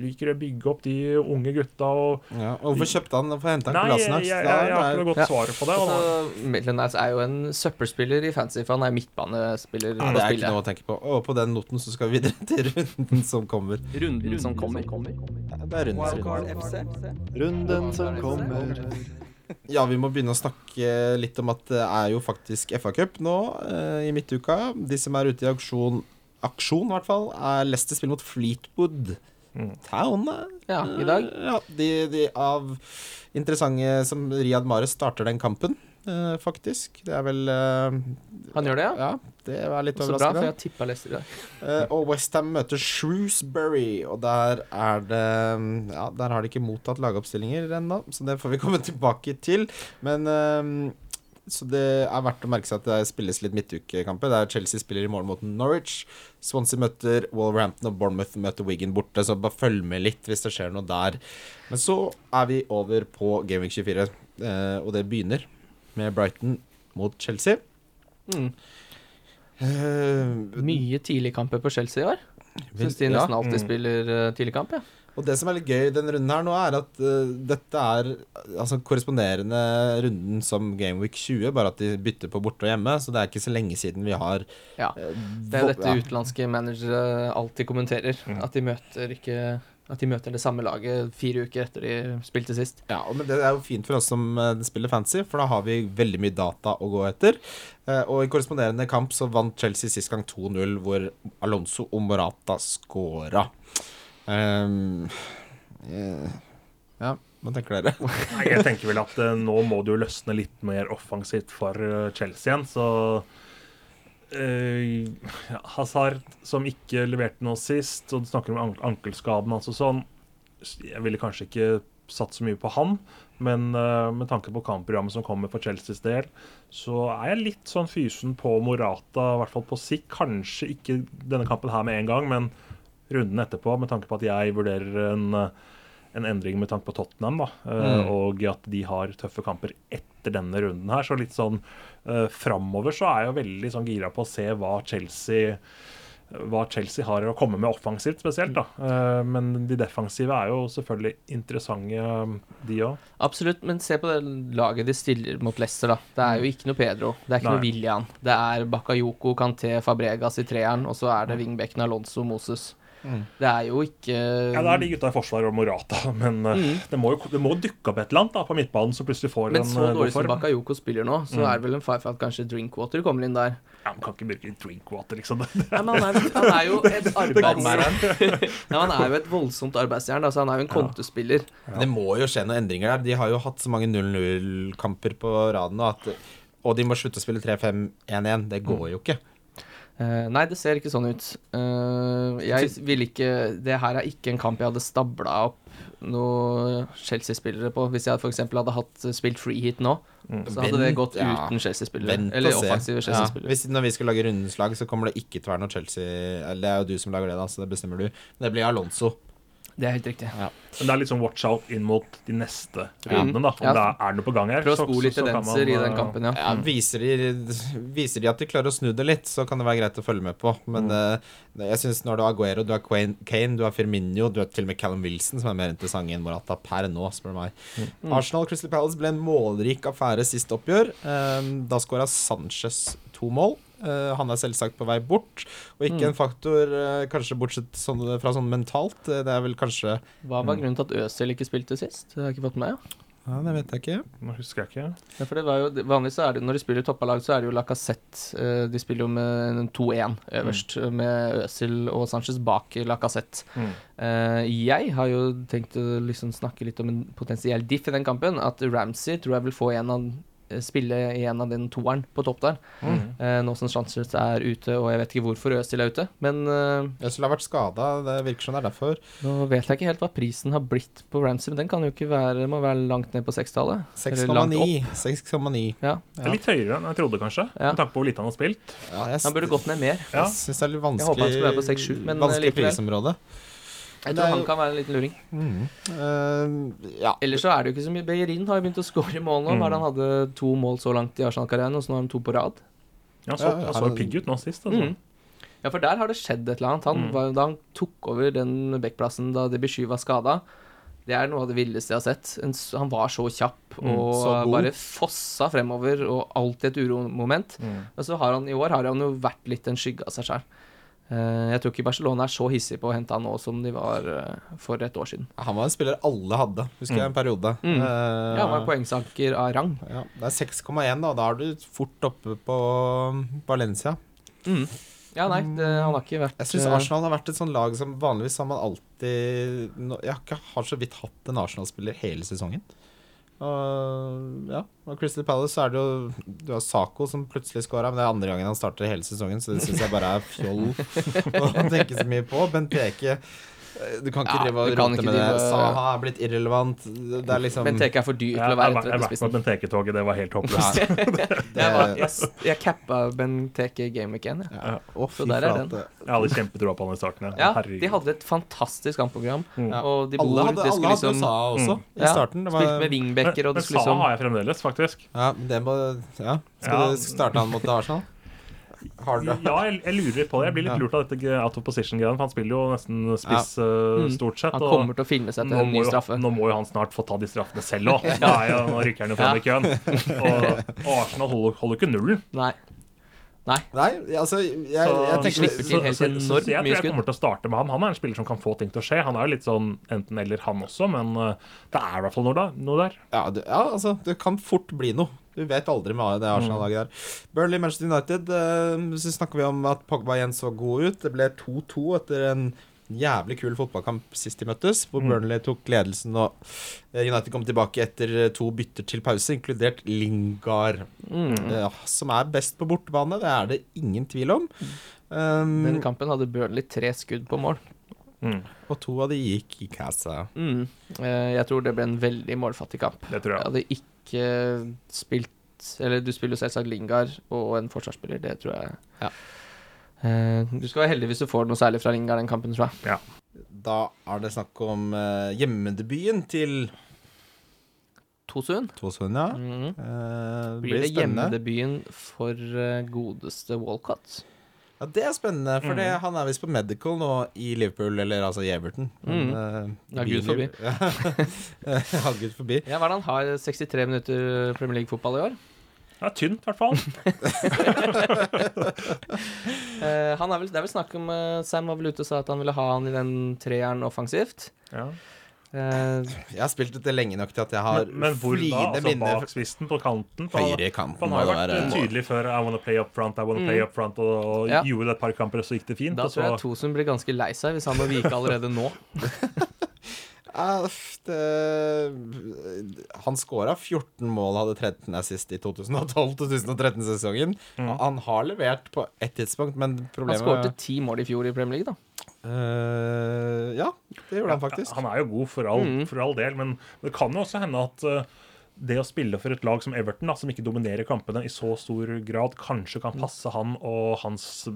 liker å bygge opp de unge gutta og Ja, og hvorfor kjøpte han Hvorfor henta han Nei, jeg, jeg, jeg, jeg har ikke noe godt Ja. svar på det. Og, Altså, Maitland er jo en søppelspiller i fancy, for han er midtbanespiller. Ja, det er ikke noe å tenke på. Og på den noten så skal vi videre til runden som kommer. Runden som kommer. Det er runden som kommer. Runden som kommer. Ja, vi må begynne å snakke litt om at det er jo faktisk FA-cup nå eh, i midtuka. De som er ute i aksjon, aksjon i hvert fall, er Leicester spiller mot Fleetwood Mm. Town. eh, Ja, i dag. Ja, de, de av interessante som Riyad Mares starter den kampen, eh, faktisk. Det er vel eh, Han gjør det, ja? Ja, det er litt Så bra, for overraskende. jeg tippa Leicester i dag. Eh, og Westham møter Shrewsbury, og der er det Ja, der har de ikke mottatt lagoppstillinger ennå, så det får vi komme tilbake til. Men eh, Så det er verdt å merke seg at det spilles litt midtukekamper. Der Chelsea spiller i morgen mot Norwich. Swansea møter Wolverhampton, og Bournemouth møter Wigan borte. Så bare følg med litt hvis det skjer noe der. Men så er vi over på Gaming 24, eh, og det begynner med Brighton mot Chelsea. Mm. Eh, Mye tidligkamper på Chelsea i år. Syns de ja. nesten alltid Mm. spiller uh, tidligkamp, ja. Og det som er litt gøy i denne runden her nå, er at uh, dette er altså korresponderende runden som Game Week 20, bare at de bytter på borte og hjemme. Så det er ikke så lenge siden vi har ja. eh, Det er dette ja. utenlandske managere alltid kommenterer. Mm. At de møter ikke At de møter det samme laget fire uker etter de spilte sist. Ja, men det er jo fint for oss som eh, spiller fancy, for da har vi veldig mye data å gå etter. Eh, og i korresponderende kamp så vant Chelsea sist gang 2-0, hvor Alonso og Morata scora. Um, yeah. ja, hva tenker dere? Nei, jeg tenker vel at eh, nå må det jo løsne litt mer offensivt for Chelsea igjen, så eh, Hazard, som ikke leverte noe sist, og du snakker om an ankelskaden og sånn Jeg ville kanskje ikke satt så mye på han. Men eh, med tanke på kampprogrammet som kommer for Chelseas del, så er jeg litt sånn fysen på Morata, i hvert fall på sikt. Kanskje ikke denne kampen her med en gang, men runden etterpå, med tanke på at jeg vurderer en, eh, en endring med tanke på Tottenham, da, mm. og at de har tøffe kamper etter denne runden her. Så litt sånn uh, framover så er jeg jo veldig sånn gira på å se hva Chelsea hva Chelsea har å komme med offensivt spesielt. da. Eh, men de defensive er jo selvfølgelig interessante, de òg. Absolutt, men se på det laget de stiller mot Leicester, da. Det er jo ikke noe Pedro, det er ikke Nei. noe William. Det er Bakayoko, Kanté, Fabregas i treeren, og så er det wingbacken Alonso Moses. Det er jo ikke Ja, det er de gutta i forsvar og Morata, men mm. det, må jo, det må dukke opp et eller annet da, på midtbanen som plutselig får Men en så eh, dårlig som. Bakayoko spiller nå, så er det vel en fare for at kanskje Drinkwater kommer inn der. Ja, Man kan ikke bruke drinkwater, liksom. Nei, men han er, han er jo et arbeidsjern. ja, han er jo et voldsomt arbeidsjern. Altså, han er jo en kontespiller. Det må jo skje noen endringer der. De har jo hatt så mange 0-0-kamper på raden nå at Og de må slutte å spille 3-5-1-1. Det går jo ikke. Eh, nei, det ser ikke sånn ut. Uh, jeg vil ikke Det her er ikke en kamp jeg hadde stabla opp noen Chelsea-spillere på. Hvis jeg f.eks. hadde hatt spilt free hit nå, så hadde det gått ja. uten Chelsea-spillere. Eller offensive Chelsea-spillere. Ja. når vi skal lage rundeslag, så kommer det ikke til å være noe Chelsea Eller det er jo du som lager det, da, så det bestemmer du. Men det blir Alonso. Det er helt riktig. Men det er litt sånn watch out inn mot de neste rundene, da. Om Ja. det er, noe på gang her. Prøv å så- spore litt tendenser i den eh, kampen, ja. Ja, viser, de, viser de at de klarer å snu det litt, så kan det være greit å følge med på. Men eh, jeg syns når du har Aguero, du har Kane, du har Firmino, du har til og med Callum Wilson, som er mer interessant enn Morata per nå, spør du meg. Arsenal Crystal Palace ble en målrik affære sist oppgjør. Um, da skåra Sanchez to mål. Eh, han er selvsagt på vei bort, og ikke en faktor eh, kanskje bortsett sånn, fra sånn mentalt. Eh, Det er vel kanskje Hva var grunnen til at Øzil ikke spilte sist? Det har jeg ikke fått med meg. Ja. Ja, det vet jeg ikke. Nå husker jeg ikke. Ja, for det var jo, Vanligvis er det når de spiller toppalag, så er det jo Lacassette. De spiller jo med 2-1 øverst, med Øzil og Sanchez bak Lacassette. Mm. Eh, jeg har jo tenkt å liksom snakke litt om en potensiell diff i den kampen. At Ramsey tror jeg vil få en av spille i en av den toeren på topp der. Mm. Eh, nå som Sanchez er ute, og jeg vet ikke hvorfor Øzil er ute. Men eh, Øzil har vært skada, det virker som det er derfor. nå vet jeg ikke helt hva prisen har blitt på Ramsay, men den kan jo ikke være, må være langt ned på sekstallet. Eller langt opp. 6,9. 6,9. Ja. Det er litt høyere enn jeg trodde, kanskje. Ja. Med tanke på hvor lite han har spilt. Ja, jeg Han burde gått ned mer. Ja. Jeg syns det er litt Jeg håper han vanskelig skulle være på 6-7, men, eh, likevel. prisområde. Jeg tror er han kan være en liten luring. Mm. uh, ja. Ellers så er det jo ikke så mye Beyerin har jo begynt å score mål nå. Mm. Han hadde to mål så langt i Arsenal-karrieren, og så nå har han to på rad. Ja, så, Ja, han så pigg ut nå sist. Altså. Mm. Ja, for der har det skjedd et eller annet. Han, Mm. var, da han tok over den backplassen da Debussy var skada, det er noe av det villeste jeg har sett. En, han var så kjapp Mm, og så bare fossa fremover, og alltid et uromoment. Mm. Og så har han i år har han jo vært litt en skygge av seg sjøl. Jeg tror ikke Barcelona er så hissig på å hente han nå som de var eh, for et år siden. Han var en spiller alle hadde, husker jeg, en periode. Mm. Uh, Ja, han var poengsanker av rang. ja, det er 6,1, da. Da er du fort oppe på Valencia. Mm. Ja, nei, det, han har ikke vært Jeg syns eh, Arsenal har vært et sånt lag som vanligvis har man alltid Jeg har ikke så vidt hatt en Arsenal-spiller hele sesongen. Og ja, og Crystal Palace er det jo Du har Saco som plutselig scora, men det er andre gangen han starter hele sesongen, så det syns jeg bare er fjoll å tenke så mye på. Benteke Du kan ikke Ja, drive og rote med det. Saha er blitt irrelevant. Det er liksom Benteke er for dyr til å være være spissen. jeg vært på. Benteke-toget, det var helt håpløst. Jeg, var- jeg, jeg cappa Benteke Game Week 1. Ja. ja. Å, Så der er den. Jeg hadde kjempetroa på han i starten. ja, Herregud. de hadde et fantastisk kampprogram. Mm. Og de Alle hadde, alle skulle hadde liksom Saha også, i starten. Det Spilte var, med wingbacker, og det skulle skulle Saha liksom har jeg fremdeles, faktisk. ja, det må Ja. Skal Ja. du starte han mot Arsenal? Har du Ja, jeg, jeg lurer litt på det. Jeg blir litt Ja. lurt av dette out of position-greia. for Han spiller jo nesten spiss ja. Mm. stort sett. Han og kommer til å filme seg til en ny jo, straffe. nå må jo han snart få ta de straffene selv òg. Nå rykker han jo fram i køen. Og, og Arsenal holder, holder ikke nullen. Nei. Nei. Nei, altså Jeg, jeg, jeg tenker så, til helt så, så, så jeg tror jeg skudd. kommer til å starte med han. Han er en spiller som kan få ting til å skje. Han er jo litt sånn enten-eller, han også, men eh, det er i hvert fall noe, noe der. ja, det, ja, altså Det kan fort bli noe. Du vet aldri med det Arsenal-laget der. Burnley Manchester United. eh, så snakker vi om at Pogba igjen så god ut. Det ble 2-2 etter en jævlig kul fotballkamp sist de møttes, hvor Mm. Burnley tok ledelsen og eh, United kom tilbake etter eh, to bytter til pause, inkludert Lingard, Mm. eh, som er best på bortebane. Det er det ingen tvil om. Um, Den kampen hadde Burnley tre skudd på mål. Mm, Og to av de gikk i kassa. Mm. Eh, jeg tror det ble en veldig målfattig kamp. det tror Jeg jeg. hadde ikke spilt Eller du spiller jo selvsagt Lingard og en forsvarsspiller, det tror jeg. Ja. Eh, du skal være heldig hvis du får noe særlig fra Lingard den kampen, tror jeg. Ja. Da er det snakk om eh, hjemmedebuten til Tosun. Tosun, ja. Mm. Eh, Blir det spennende. hjemmedebuten for godeste Walcott? Ja, det er spennende, for det, Mhm. han er visst på medical nå i Liverpool, eller altså i Everton. Men, eh, Mm. Ja, det Gud forbi. ja, Gud forbi. Ja, hva er det han har? 63 minutter Premier League-fotball i år? Det er tynt, i hvert fall. uh, han er vel, det er vel snakk om uh, Sam var vel ute og sa at han ville ha han i den treeren offensivt. Ja. Eh, Jeg har spilt dette lenge nok til at jeg har Men, men hvor da? Altså minner bak spissen, på kanten? På, Høyre i kanten Han har vært være. eh, tydelig før I wanna play up front, I wanna play Mm. up front, og, og Ja. gjorde det et par kamper, og så gikk det fint. da og tror jeg så, Tosun blir ganske lei seg hvis han må vike allerede nå. Det, han scora 14 mål, hadde 13 assist i 2012-2013-sesongen. Mm. Han har levert på ett tidspunkt, men Han skåret skårte ti mål i fjor i Premier League, da. Eh, Ja, det gjorde han faktisk. Han er jo god for all, Mm. for all del, men det kan jo også hende at uh, det å spille for et lag som Everton, da, som ikke dominerer kampene i så stor grad, kanskje kan passe han og hans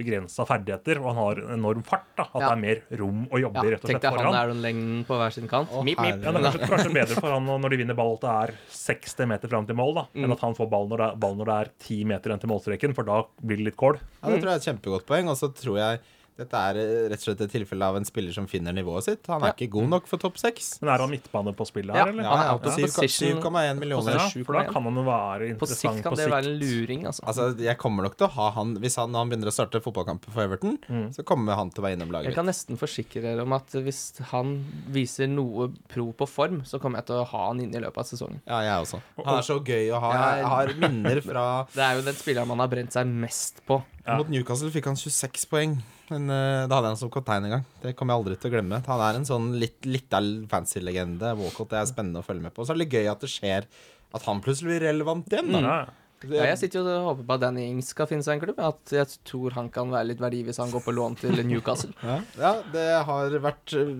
begrensa ferdigheter, og han har enorm fart. da, At Ja. det er mer rom å jobbe Ja, rett og Tenk deg han er den lengden på hver sin kant. Å, Mip, mip. Ja, det er kanskje, kanskje bedre for han når de vinner ball at det er 60 meter fram til mål, da, Mm. enn at han får ball når, det er, ball når det er 10 meter igjen til målstreken, for da blir det litt kål. Ja, det tror jeg er et kjempegodt poeng. Og så tror jeg dette er eh, rett og slett et tilfelle av en spiller som finner nivået sitt. Han er Ja. ikke god nok for topp seks. Men er han midtbane på spillet Ja, her, eller? han er of 7,1 millioner. Ja, for da kan han jo være interessant På interessant sikt kan på det sikt. være en luring, altså. Altså, Jeg kommer nok til å ha han Hvis han, når han begynner å starte fotballkamper for Everton, Mm. så kommer han til å være innom laget. Jeg kan nesten forsikre dere om at hvis han viser noe pro på form, så kommer jeg til å ha han inne i løpet av sesongen. Ja, jeg også. Han er så gøy å ha. Jeg har minner fra Det er jo den spilleren man har brent seg mest på. Ja. Mot Newcastle fikk han 26 poeng. Men uh, da hadde jeg han som kaptein en gang. Det kommer jeg aldri til å glemme. Han er en sånn litt, litt fancy-legende. Walcott det er spennende å følge med på. Så er det litt gøy at det skjer at han plutselig blir relevant igjen. Da. Ja, ja. Ja, jeg sitter jo og håper på at Danny Ings skal finne seg en klubb. At jeg tror han kan være litt verdi hvis han går på lån til Newcastle. Ja, ja, det har vært øh,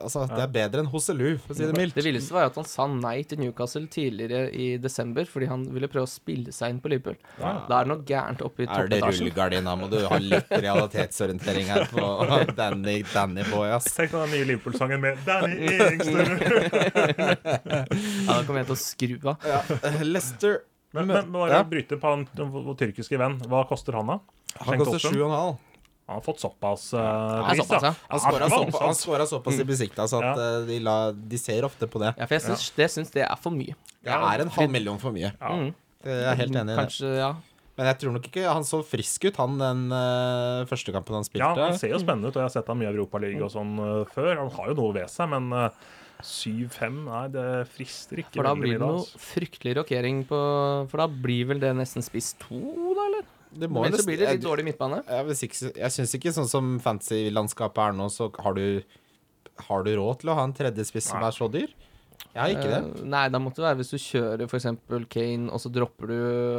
Altså, det er bedre enn Hosselu, for å si det mildt. Det villeste var jo at han sa nei til Newcastle tidligere i desember fordi han ville prøve å spille seg inn på Liverpool. Da er det noe gærent oppe i Er det rullegardina? Må du ha litt realitetsorientering her på Danny, Danny Boy, ass. Tenk på den nye Liverpool-sangen med Danny Ings! Ja, da kommer jeg til å skru av. Ja, Leicester Men, men bare Ja. bryte på han vår tyrkiske venn. Hva koster han, da? Han koster 7,5. Han har fått såpass uh, Det er såpass, ja. Han skåra såpass, i besikta så at Ja. eh, de, la, de ser ofte på det. Ja, for jeg syns, det syns det er for mye. Det er en halv million for mye. Ja. Mm. Jeg er helt enig i det. Kanskje, ja. Men jeg tror nok ikke han så frisk ut, han den uh, første kampen han spilte. Ja, han ser jo spennende ut, og jeg har sett ham i Europaligaen og sånn uh, før. Han har jo noe ved seg, men uh, 7-5, nei, det frister ikke For da blir det noe altså. fryktelig rokering på For da blir vel det nesten spiss to, da, eller? Det må Men så blir det litt jeg- dårlig midtbane. Jeg, jeg, ikke- jeg syns ikke sånn som fancy-landskapet er nå, så har du Har du råd til å ha en tredje spiss som er så dyr? Jeg har ikke det. Eh, nei, da måtte det være hvis du kjører f.eks. Kane, og så dropper du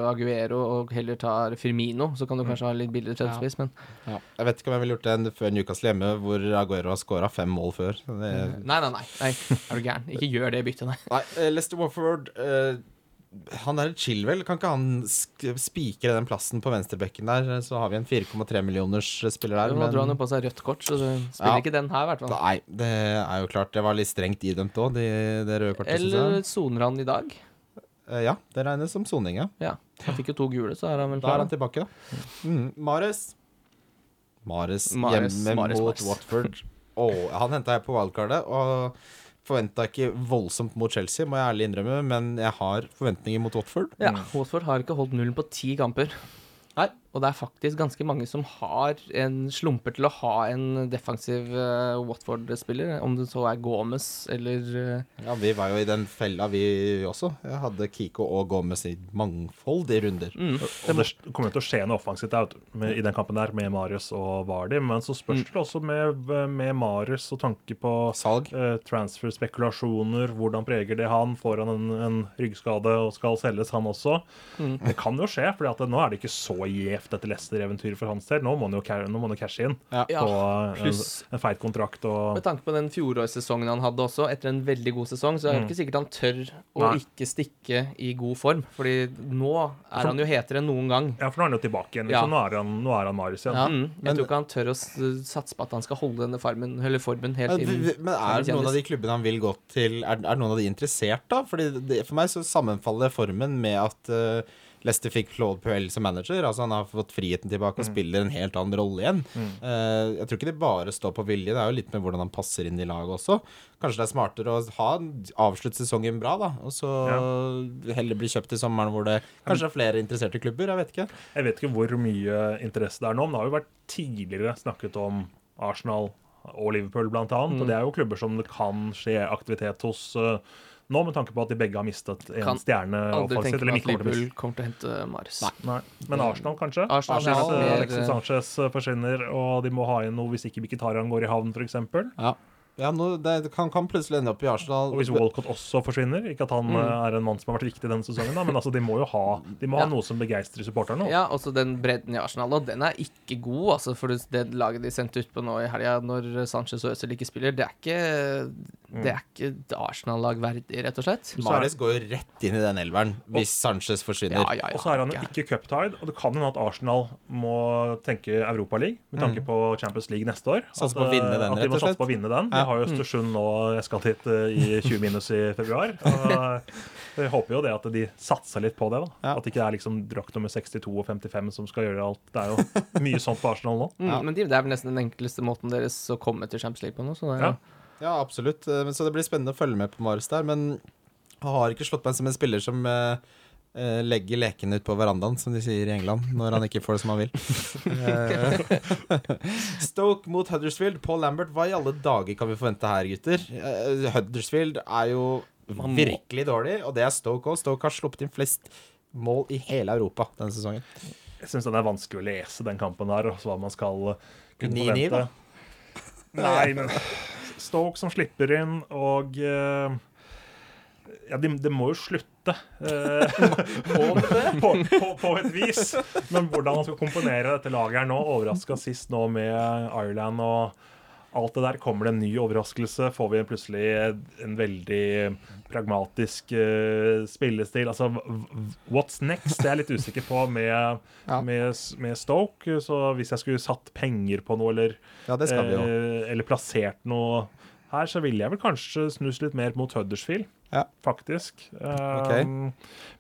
Aguero og heller tar Firmino. Så kan du kanskje ha litt billigere tredjespiss, men Ja. Jeg vet ikke om jeg ville gjort det før Newcastle hjemme, hvor Aguero har skåra fem mål før. Det, Nei, nei, nei. nei. Er du gæren? Ikke gjør det byttet, nei. Nei, eh, Lester Warford eh, Han er Chilwell. Kan ikke han spikre den plassen på venstrebekken der? Så har vi en 4,3 millioners spiller der. Nå dro han jo på seg rødt kort, så du spiller Ja. ikke den her, i hvert fall. nei, det er jo klart det var litt strengt idømt òg, det, de røde kortet. Eller soner han i dag? Eh, ja, det regnes som soning, ja. Ja. Han fikk jo to gule, så er han vel Da er han tilbake, da. Mm. Mares. Mares Mahrez, hjemme Mares, mot Mares. Watford. Åh, han henta jeg på wildcardet, og forventa ikke voldsomt mot Chelsea, må jeg ærlig innrømme, men jeg har forventninger mot Watford. Ja, Watford har ikke holdt nullen på ti kamper. Nei. Og det er faktisk ganske mange som har en slumper til å ha en defensiv uh, Watford-spiller, om det så er Gomez eller uh... Ja, vi var jo i den fella, vi også. Jeg hadde Kiko og Gomez i mangfoldige runder. mm, Og det kommer til å skje noe offensivt der, med, i den kampen der med Marius og Vardy. Men så spørs Mm. også med, med Marius og tanke på Salg. uh, transfer-spekulasjoner. Hvordan preger det han? Får han en, en ryggskade og skal selges, han også? Mm. Det kan jo skje, for nå er det ikke så levd dette Leicester-eventyret for hans del. Nå må han jo, ca- nå må han jo cashe inn Ja, på en, pluss- en feit kontrakt. Og, Med tanke på den fjorårssesongen han hadde også, etter en veldig god sesong, så er det Mm. ikke sikkert han tør å Nei. ikke stikke i god form. Fordi nå er han jo hetere enn noen gang. ja, for nå er han jo tilbake igjen. Ja. Liksom. Nå, er han, nå er han Marius igjen. Ja. Mm, jeg men- tror ikke han tør å satse på at han skal holde denne farmen, eller formen helt inn. men er noen av de klubbene han vil gå til, er, er noen av de interessert, da? Fordi det, For meg så sammenfaller formen med at uh, Leicester fikk Claude Puel som manager. Altså Han har fått friheten tilbake og spiller en helt annen rolle igjen. Eh, jeg tror ikke det bare står på vilje, det er jo litt med hvordan han passer inn i laget også. Kanskje det er smartere å ha avslutte sesongen bra, da, og så heller bli kjøpt i sommeren hvor det kanskje er flere interesserte klubber. Jeg vet ikke. Jeg vet ikke hvor mye interesse det er nå, men det har jo vært tidligere snakket om Arsenal og Liverpool blant annet, Mm. og det er jo klubber som det kan skje aktivitet hos uh, nå, med tanke på at de begge har mistet en Kan stjerne Aldri tenke meg at kommer til å miste. Liverpool kommer til å hente Mares. Nei. Men Arsenal, kanskje? Arsenal Arsenal, er uh, Alexis eh, Sanchez forsvinner, og de må ha inn noe hvis ikke Mkhitaryan går i havn, f.eks. Ja, ja nå, det kan, kan plutselig ende opp i Arsenal. Og hvis Walcott også forsvinner Ikke at han mm. er en mann som har vært viktig denne sesongen, da, men altså, de må jo ha, de må Ja. ha noe som begeistrer supporterne. Ja, også den bredden i Arsenal nå, den er ikke god, altså. For det, det laget de sendte ut på nå i helga, når Sanchez og Øzil ikke spiller, det er ikke Det er ikke Arsenal-lag verdig, rett og slett. Mares går jo rett inn i den elveren hvis Sanchez forsvinner. Ja, ja, ja. Og så er han jo ikke cuptied, og det kan hende at Arsenal må tenke Europaliga med tanke på Champions League neste år. Satse At, på å vinne eh, den, rett og slett. på å vinne den. Ja. De har jo Østersund nå jeg skal hit eh, i 20 minus i februar. Og jeg håper jo det at de satser litt på det. da Ja. At det ikke er liksom drakt nummer 62 og 55 som skal gjøre alt. Det er jo mye sånt på Arsenal nå. Mm, Ja. Men det er vel nesten den enkleste måten deres å komme til Champions League på nå. Så det Ja. Ja, absolutt. Eh, Så det blir spennende å følge med på Marius der. Men jeg har ikke slått meg som en spiller som eh, eh, legger lekene ut på verandaen, som de sier i England, når han ikke får det som han vil. Eh, Stoke mot Huddersfield. Paul Lambert, hva i alle dager kan vi forvente her, gutter? Eh, Huddersfield er jo virkelig dårlig, og det er Stoke òg. Stoke har sluppet inn flest mål i hele Europa denne sesongen. Jeg syns det er vanskelig å lese den kampen der, og så hva man skal kunne 9-9 forvente. Nei, men Stoke som slipper inn, og eh, Ja, det de må jo slutte. eh, på, på, på et vis. Men hvordan man skal komponere dette laget her nå, overraska sist nå med Ireland og alt det der. Kommer det en ny overraskelse? Får vi plutselig en veldig pragmatisk eh, spillestil? Altså, what's next? Det er jeg litt usikker på med, Ja. med, med Stoke. Så hvis jeg skulle satt penger på noe, eller, Ja, eh, eller plassert noe her, så ville jeg vel kanskje snus litt mer mot Huddersfield. Ja. Faktisk. Um,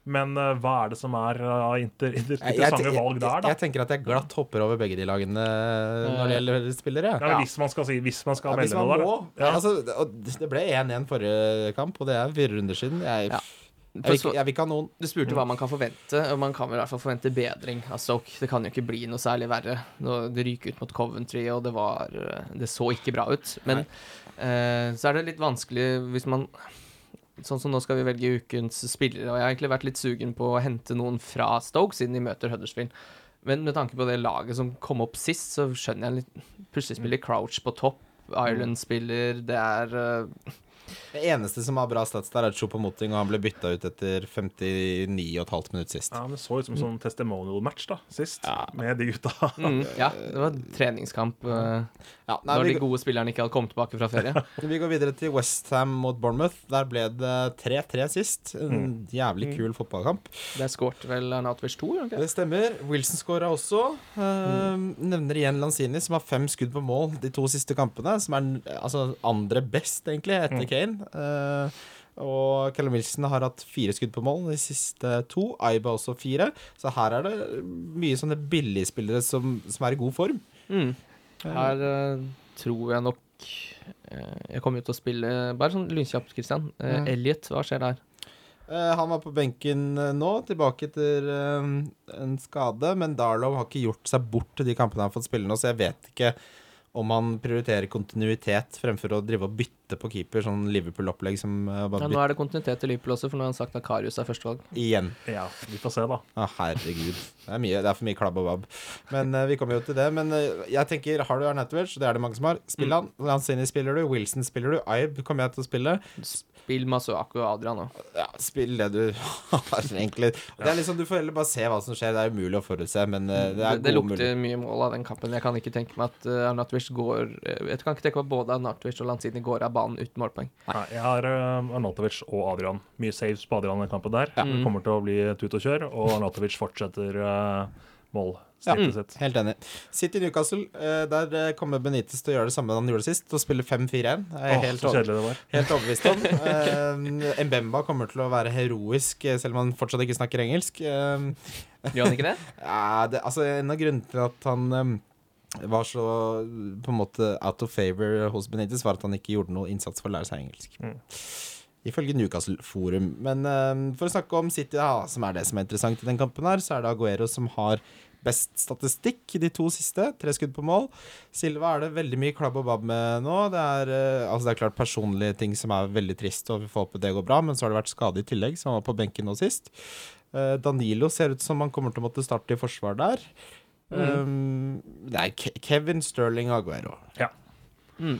Men eh, hva er det som er uh, inter, inter, Jeg, jeg, interessante valg der, da? jeg tenker at jeg glatt hopper over begge de lagene når det gjelder spillere. Ja, Ja, hvis man skal si Hvis man skal Ja, melde noe der, Ja. Altså, det ble 1-1 forrige kamp, og det er fire runder siden. Jeg, Ja. jeg, vil, jeg vil ikke ha noen. Du spurte hva man kan forvente, og man kan vel i hvert fall forvente bedring av Stoke. Det kan jo ikke bli noe særlig verre. Det ryker ut mot Coventry, og det var Det så ikke bra ut. Men eh, så er det litt vanskelig hvis man Sånn som nå skal vi velge ukens spillere, og jeg har egentlig vært litt sugen på å hente noen fra Stoke, siden de møter Huddersfield. Men med tanke på det laget som kom opp sist, så skjønner jeg litt Plutselig spiller Crouch på topp. Ireland spiller, det er uh... Det eneste som har bra stats der, er Choupo-Moting, og han ble bytta ut etter 59,5 minutter sist. Ja, men Det så ut som en sånn testimonial-match da, sist, med de gutta. mm, Ja, det var treningskamp eh, Ja, nei, når vi, de gode spillerne ikke hadde kommet tilbake fra ferie. vi går videre til Westham mot Bournemouth. Der ble det 3-3 sist. En jævlig kul fotballkamp. Der skåret vel Arnautovic 2, Okay? Det stemmer. Wilson skåra også. Mm. nevner igjen Lanzini, som har fem skudd på mål de to siste kampene. Som er altså, andre best, egentlig, etter Kane. Uh, og Callum Wilson har hatt fire skudd på mål de siste to. Aiba også fire. Så her er det mye sånne billigspillere som, som er i god form. Mm. Her uh, tror jeg nok eh, Jeg kommer ut til å spille Bare sånn lynkjapt, Christian. Uh, Mm. Elliot, hva skjer der? Uh, han var på benken nå, tilbake etter uh, en skade. Men Darlow har ikke gjort seg bort til de kampene han har fått spille nå, så jeg vet ikke om han prioriterer kontinuitet fremfor å drive og bytte på keeper, sånn Liverpool-opplegg som eh, Ja, nå er det kontinuitet til Liverpool også, for nå har han sagt at Karius er førstevalg. igjen. Ja, vi får se, da. Å, herregud. Det er, mye, det er for mye klabb og babb. Men uh, vi kommer jo til det. Men uh, jeg tenker, har du Arnautovic, det er det mange som har, spill han. Lanzini spiller du, Wilson spiller du, Ibe kommer jeg til å spille. Spill Masuaku og Adrian nå. Ja, spill det du har, egentlig. Det er liksom, Du får heller bare se hva som skjer. Det er umulig å forutse, men eh, det Det, er det gode lukter mye mål av den kampen. Jeg kan ikke tenke meg at uh, Arnautovic går Jeg kan ikke tenke meg at både Arnautovic og Lanzini går av banen uten målpoeng. Nei, jeg har uh, Arnautovic og Adrian. Mye saves på Adrian i den kampen der. Det kommer til å bli tut og kjør, og Arnautovic fortsetter uh, Ja, sitt. Helt enig. City Newcastle, eh, der eh, kommer Benitez til å gjøre det samme han gjorde sist, og spille 5-4-1. Det er jeg Åh, helt, over- helt overbevist om. Eh, Mbemba kommer til å være heroisk, eh, selv om han fortsatt ikke snakker engelsk. Eh, Gjør han ikke det? Ja, det, altså En av grunnene til at han em, var så på en måte out of favor hos Benitez, var at han ikke gjorde noe innsats for å lære seg engelsk. Mm. Ifølge Newcastle Forum. Men uh, for å snakke om City, da, som er det som er interessant i den kampen, her, så er det Aguero som har best statistikk i de to siste. Tre skudd på mål. Silva er det veldig mye klabb og babb med nå. Det er, uh, altså det er klart personlige ting som er veldig trist, og vi får håpe det går bra, men så har det vært skade i tillegg, han var på benken nå sist. Uh, Danilo ser ut som han kommer til å måtte starte i forsvar der. Um, det er Kevin Sterling Aguero. Ja. Mm.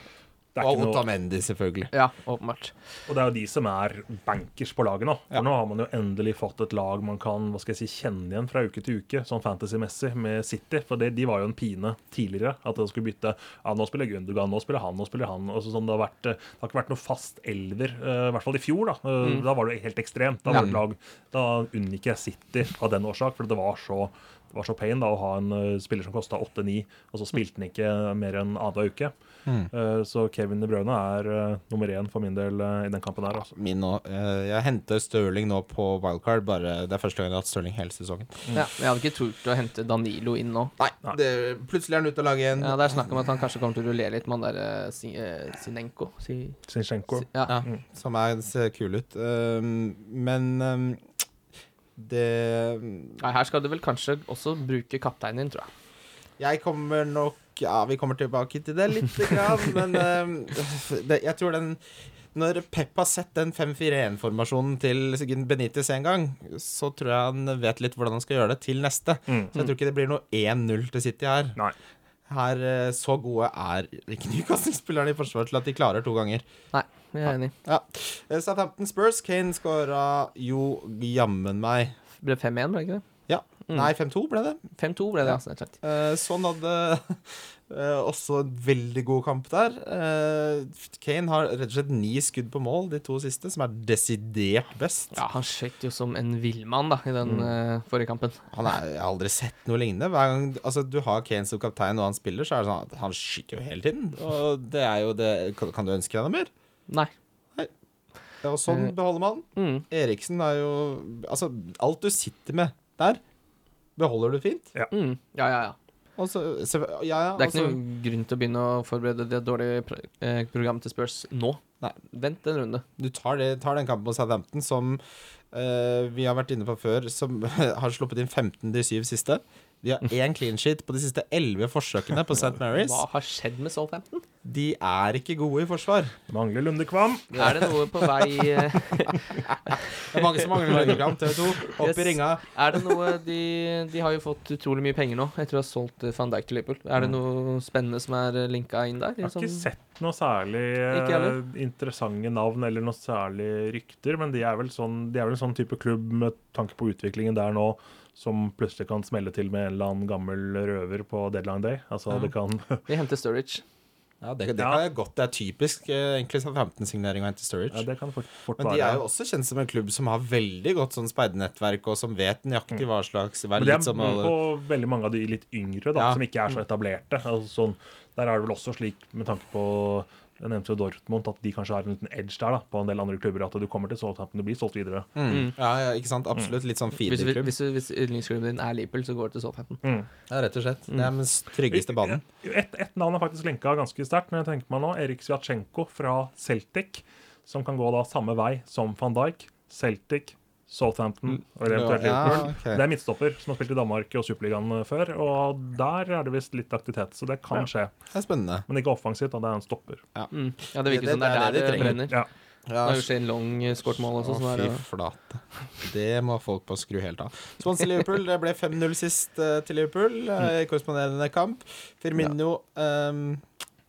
Det Og Otamendi, selvfølgelig. Ja, åpenbart. Og det er jo de som er bankers på laget nå. For Ja. nå har man jo endelig fått et lag man kan hva skal jeg si, kjenne igjen fra uke til uke, sånn fantasy-messig, med City. For det, de var jo en pine tidligere. At de skulle bytte Ja, nå spiller Gundogan, nå spiller han, nå spiller han. Og så sånn, det, har vært, det har ikke vært noe fast elver, eh, i hvert fall i fjor. Da mm. Da var det jo helt ekstremt. Da, var det lag, da unngikk jeg City av den årsak, for det var så var så pain da, å ha en eh, spiller som kosta 8-9, og så spilte han ikke mer enn annenhver uke. Eh, så Kevin De Bruyne er eh, nummer én for min del i den kampen her. Altså. Min. Eh, jeg henter Stirling nå på wildcard. Bare, det er første gang jeg har hatt Stirling hele sesongen. Ja, men jeg hadde ikke turt å hente Danilo inn nå. Nei. Det, plutselig er han ute av laget igjen. Ja, Det er snakk om at han kanskje kommer til å rullere litt med han der uh, Sinenko. Si, Sinchenko. si, ja. Ja, Som er, ser kul ut. Um, men um, det Nei, her skal du vel kanskje også bruke kapteinen din, tror jeg. Jeg kommer nok Ja, vi kommer tilbake til det lite grann, men uh, det, jeg tror den Når Pep har sett den 5-4-1-formasjonen til Benitez en gang, så tror jeg han vet litt hvordan han skal gjøre det til neste. Mm. Så jeg tror ikke det blir noe 1-0 til City her. Nei. Her eh, Så gode er ikke Newcastle-spillerne i forsvar til at de klarer to ganger. Nei, jeg er enig. Ja. Eh, Southampton Spurs. Kane skåra jo jammen meg ble 5-1, ble det ikke det? Ja. Mm. Nei, 5-2 ble det. 5-2 ble det, altså. rett og. Eh, sånn hadde eh, også en veldig god kamp der. Eh, Kane har rett og slett ni skudd på mål de to siste, som er desidert best. Ja, han skøyt jo som en villmann da, i den mm. forrige kampen. Han er, jeg har aldri sett noe lignende. Hver gang altså, du har Kane som kaptein og han spiller, så er det sånn at han skyter jo hele tiden. Og det er jo det Kan, kan du ønske deg noe mer? Nei. Ja, og sånn Eh. beholder man. Mm. Eriksen er jo Altså, alt du sitter med der, beholder du fint. Mm. Ja, ja, ja. Og så, Ja, ja. Det er ikke altså- noen grunn til å begynne å forberede det dårlige eh, programmet til Spurs nå. Nei. Vent en runde. Du tar, det, tar den kampen mot Southampton som eh, vi har vært inne på før, som har sluppet inn 15 de syv siste. De har én clean sheet på de siste 11 forsøkene på St. Mary's. Hva har skjedd med Southampton? De er ikke gode i forsvar. Mangler Lundekvam. Er det noe på vei eh, Det er mange som mangler Lundekvam. TV2. Opp Yes. i ringa. Er det noe de, de har jo fått utrolig mye penger nå etter å ha solgt eh, van Dijk til Liverpool. Er det noe spennende som er eh, linka inn der? Jeg har ikke Liksom- sett noe særlig Ikke interessante navn eller noe særlig rykter, men de er vel sånn, de er vel en sånn type klubb med tanke på utviklingen der nå, som plutselig kan smelle til med en eller annen gammel røver på deadline day. Altså, Ja. det kan Vi henter Sturridge. Ja, det, det Ja. kan godt. Det er typisk eh, egentlig Southampton-signering å hente Sturridge. Ja, det kan fort, fort Men de er jo også kjent som en klubb som har veldig godt sånn speidernettverk, og som vet nøyaktig hva slags Mm. Men det er litt er som på veldig mange av de litt yngre, da, Ja. som ikke er så etablerte. Altså, sånn, der er det vel også slik, med tanke på Jeg nevnte jo Dortmund, at de kanskje har en liten edge der da, på en del andre klubber. At du kommer til Southampton, du blir solgt videre. mm. Ja, ja, ikke sant. Absolutt. Litt sånn Hvis, feederklubb. hvis, hvis yndlingsklubben din er Liverpool, så går du til Southampton. Mm. Ja, rett og slett. Det er den tryggeste banen. Et, et navn er faktisk lenka ganske sterkt, men jeg tenker meg nå Erik Sviatsjenko fra Celtic, som kan gå da samme vei som van Dijk. Celtic, Southampton og eventuelt Ja, Liverpool. ok. Det er midtstopper som har spilt i Danmark og Superligaen eh, før, og der er det visst litt aktivitet, så det kan skje. Det er spennende. Men ikke offensivt, da. Det er en stopper. Mm. Ja, det virker Det- som det det er er det der de det trenger. brenner. Ja. Ja. Det har jo Shane Long lang skåret mål også, Å, det fy flate. Det må folk på skru helt av. Swansea Liverpool. Det ble 5-0 sist uh, til Liverpool. eh, Mm. i korresponderende kamp. Firmino, um,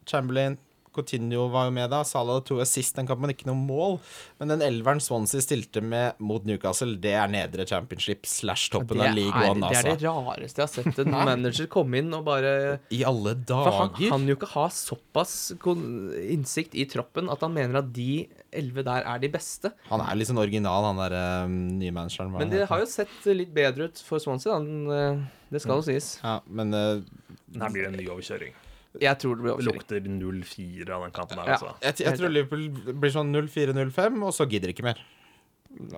Chamberlain, Coutinho var jo med da. Salah to assist den kampen, ikke noe mål. Men den elveren Swansea stilte med mot Newcastle, det er nedre championship slash toppen av league one, altså. det er altså. det rareste jeg har sett en manager komme inn og bare I alle For han dager. kan jo ikke ha såpass innsikt i troppen at han mener at de elleve der er de beste. Han er litt sånn original, han der eh, nye manageren. Men det har jo sett litt bedre ut for Swansea, da. eh, Det skal jo sies. Ja, men uh, Det blir en ny overkjøring. Jeg tror det blir overkjøring. lukter 0-4 av den kampen der, Ja. altså. jeg, jeg tror Liverpool blir sånn 0-4-0-5, og så gidder ikke mer.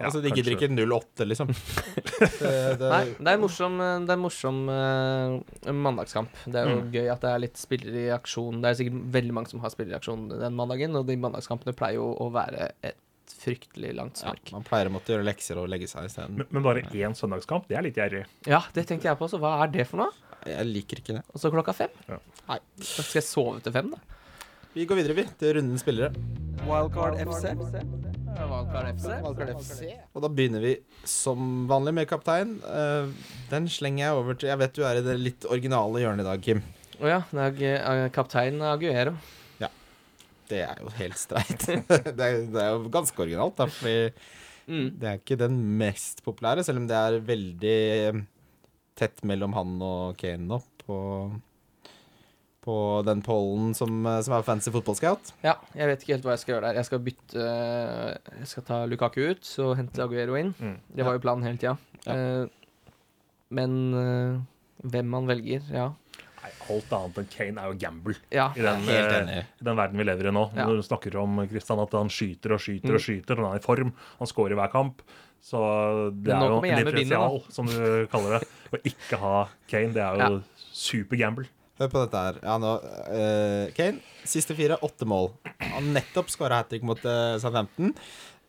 altså, De gidder ikke 0-8, liksom. det, det, Nei, det er en morsom, det er en morsom eh, mandagskamp. Det er jo Mm. gøy at det er litt spillere i aksjon. Det er sikkert veldig mange som har spillere i aksjon den mandagen, og de mandagskampene pleier jo å være et fryktelig langt ja, spark. man pleier å måtte gjøre lekser og legge seg isteden. Men, men bare én søndagskamp, det er litt gjerrig. Ja, det tenkte jeg på, så hva er det for noe? Jeg liker ikke det. Og så klokka fem? Ja. Nei. Da skal jeg sove til fem, da. Vi går videre, vi, til rundens spillere. Wildcard FC. Wildcard FC. Wildcard FC. Og da begynner vi som vanlig med kaptein. Eh, den slenger jeg over til Jeg vet du er i det litt originale hjørnet i dag, Kim. Å ja, det er eh, kaptein Aguero. Ja. Det er jo helt streit. det, er, det er jo ganske originalt, da, fordi Mm. det er ikke den mest populære, selv om det er veldig tett mellom han og Kane nå på, på den pollen som, eh, som er fancy fotballscout. Ja, jeg vet ikke helt hva jeg skal gjøre der. Jeg skal bytte Jeg skal ta Lukaku ut og hente Aguero inn. Mm. Det var jo planen hele tida. Ja. Eh, men eh, hvem man velger, ja. Nei, Alt annet enn Kane er jo gamble Ja, i den, eh, i den verden vi lever i nå. Ja. Når du snakker om Kristian, at han skyter og skyter Mm. og skyter, han er i form, han scorer hver kamp. Så det er jo en differensial, som du kaller det. Å ikke ha Kane, det er jo super gamble. Hør på dette her. Ja, nå, uh, Kane, siste fire, åtte mål. Han nettopp skåra hat trick mot uh, Southampton.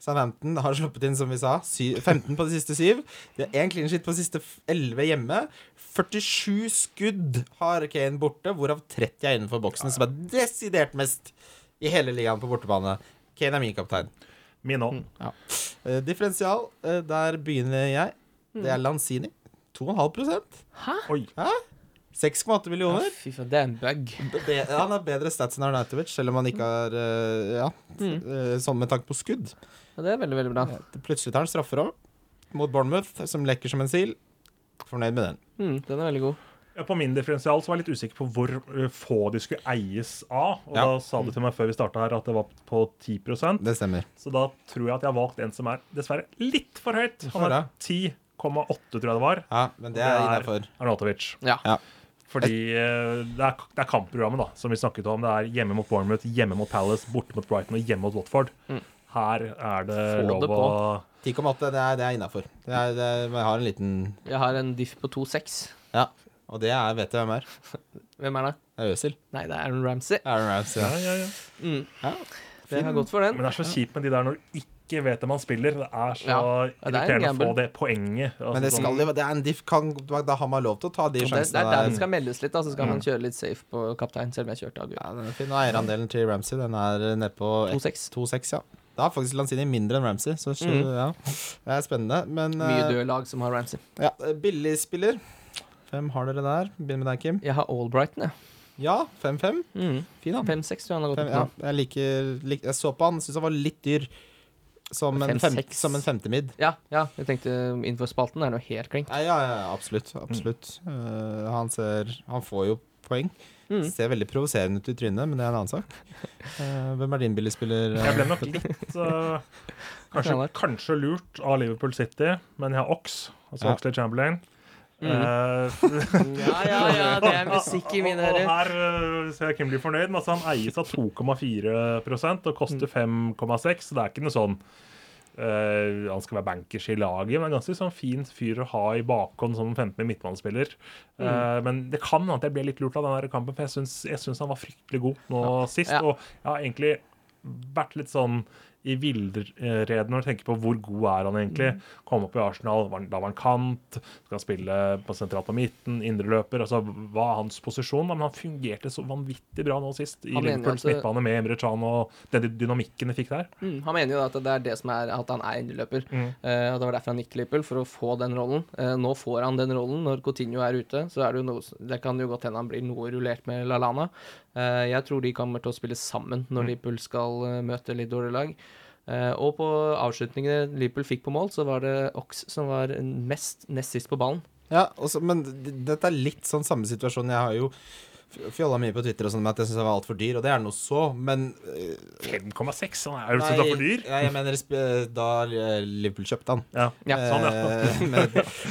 Southampton har sluppet inn, som vi sa, sy 15 på de siste syv. De har én clean shit på de siste 11 hjemme. 47 skudd har Kane borte, hvorav 30 er innenfor boksen, som er desidert mest i hele ligaen på bortebane. Kane er min kaptein. Min òg. Eh, differensial, uh, der begynner jeg. Det er Lanzini. 2,5 Oi. 6,8 millioner. Fy faen, det er en bug. Be han har bedre stats enn Arnautovic, selv om han ikke har uh, Ja, Mm. sånn med tanke på skudd. Ja, det er veldig, veldig bra. Plutselig tar han straffer òg, mot Bournemouth, som lekker som en sil. Fornøyd med den. Mm, den er veldig god. Ja, På min differensial så var jeg litt usikker på hvor eh, få de skulle eies av. Og Ja. da sa du til meg før vi starta her at det var på 10 Det stemmer. Så da tror jeg at jeg har valgt en som er dessverre litt for høyt. Han er 10,8, tror jeg det var. Ja, men det Det er innafor. Arnautovic. Ja. Ja. Fordi eh, det er, det er kampprogrammet da som vi snakket om. Det er hjemme mot Bournemouth, hjemme mot Palace, borte mot Brighton og hjemme mot Watford. Mm. Her er det Få lov det å 10,8, det er, det er innafor. Det jeg har en liten Jeg har en diff på 2,6. Ja. Og det er, vet du hvem er. Hvem er det? Det er Øzil. Nei, det er Aaron Ramsey. Aaron Ramsey. ja, Ja. ja, ja. Mm. Ja. Det har gått for den. Men det er så kjipt med de der når du ikke vet hvem han spiller. Det er så er irriterende å få det poenget. Altså, Men det sånn- skal jo Det er en diff kan, Da har man lov til å ta de sjansene. det, det er der det skal meldes litt, da, så skal man kjøre litt safe på kaptein, selv om jeg kjørte Aguero. Ja, den er fin. Og eierandelen til Ramsey Den er nede på 2-6. ja. Da er faktisk Lanzini mindre enn Ramsey, så, så Mm. ja. Det er spennende. Men Mye eh, døde lag som har Ramsey. ja, billigspiller. Hvem har dere der? Begynner med deg, Kim. Jeg har Albrighton, jeg. Ja, 5-5. Mm. Fin, han. 5-6 tror jeg han har gått Fem, ja, jeg liker lik, Jeg så på han, syns han var litt dyr. Som en, fem, som en femtemid. Ja, ja, jeg tenkte innenfor spalten er noe helt klink. Ja, ja, ja, absolutt. absolutt. Eh, han ser Han får jo poeng. Mm. Ser veldig provoserende ut i trynet, men det er en annen sak. Uh, hvem er din billigspiller? Uh, Jeg ble nok litt uh, kanskje, kanskje lurt av Liverpool City, men jeg har Ox, altså Ja. Oxlade Chamberlain. Mm. Eh, Ja, ja, ja, det er musikk i mine og, og ører. her uh, ser jeg Kim blir fornøyd. Men altså, han eies av 2,4 og koster Mm. 5,6, så det er ikke noe sånn Uh, Han skal være bankers i laget, men en ganske sånn fin fyr å ha i bakhånd som 15 midtbanespiller. Mm. Uh, men det kan hende at jeg ble litt lurt av den her kampen, for jeg syns, han var fryktelig god nå sist. Ja. Og jeg har egentlig vært litt sånn i villrede når du tenker på hvor god er han egentlig. Mm. Kom opp i Arsenal, da var han kant, skal spille på sentralt på midten, indreløper. Altså, hva er hans posisjon? Men han fungerte så vanvittig bra nå sist i Liverpools midtbane med Emre Can og den dynamikken de fikk der. Mm, han mener jo at det er det som er at han er indreløper. Mm. Uh, Det var derfor han gikk til Liverpool, for å få den rollen. Uh, nå får han den rollen når Coutinho er ute. Så er det jo noe Det kan jo godt hende han blir noe rullert med Lalana. Uh, jeg tror de kommer til å spille sammen når Mm. Liverpool skal møte litt dårlige lag. Eh, og på avslutningene Liverpool fikk på mål, så var det Ox som var mest nest sist på ballen. Ja, også, men dette er litt sånn samme situasjon. Jeg har jo fjolla mye på Twitter og sånn med at jeg syns han var altfor dyr, og det er noe så, men øh, 5,6? Han er jo så for dyr. Nei, jeg mener da eh, Liverpool kjøpte han. Ja, Ja, sånn, ja. Eh,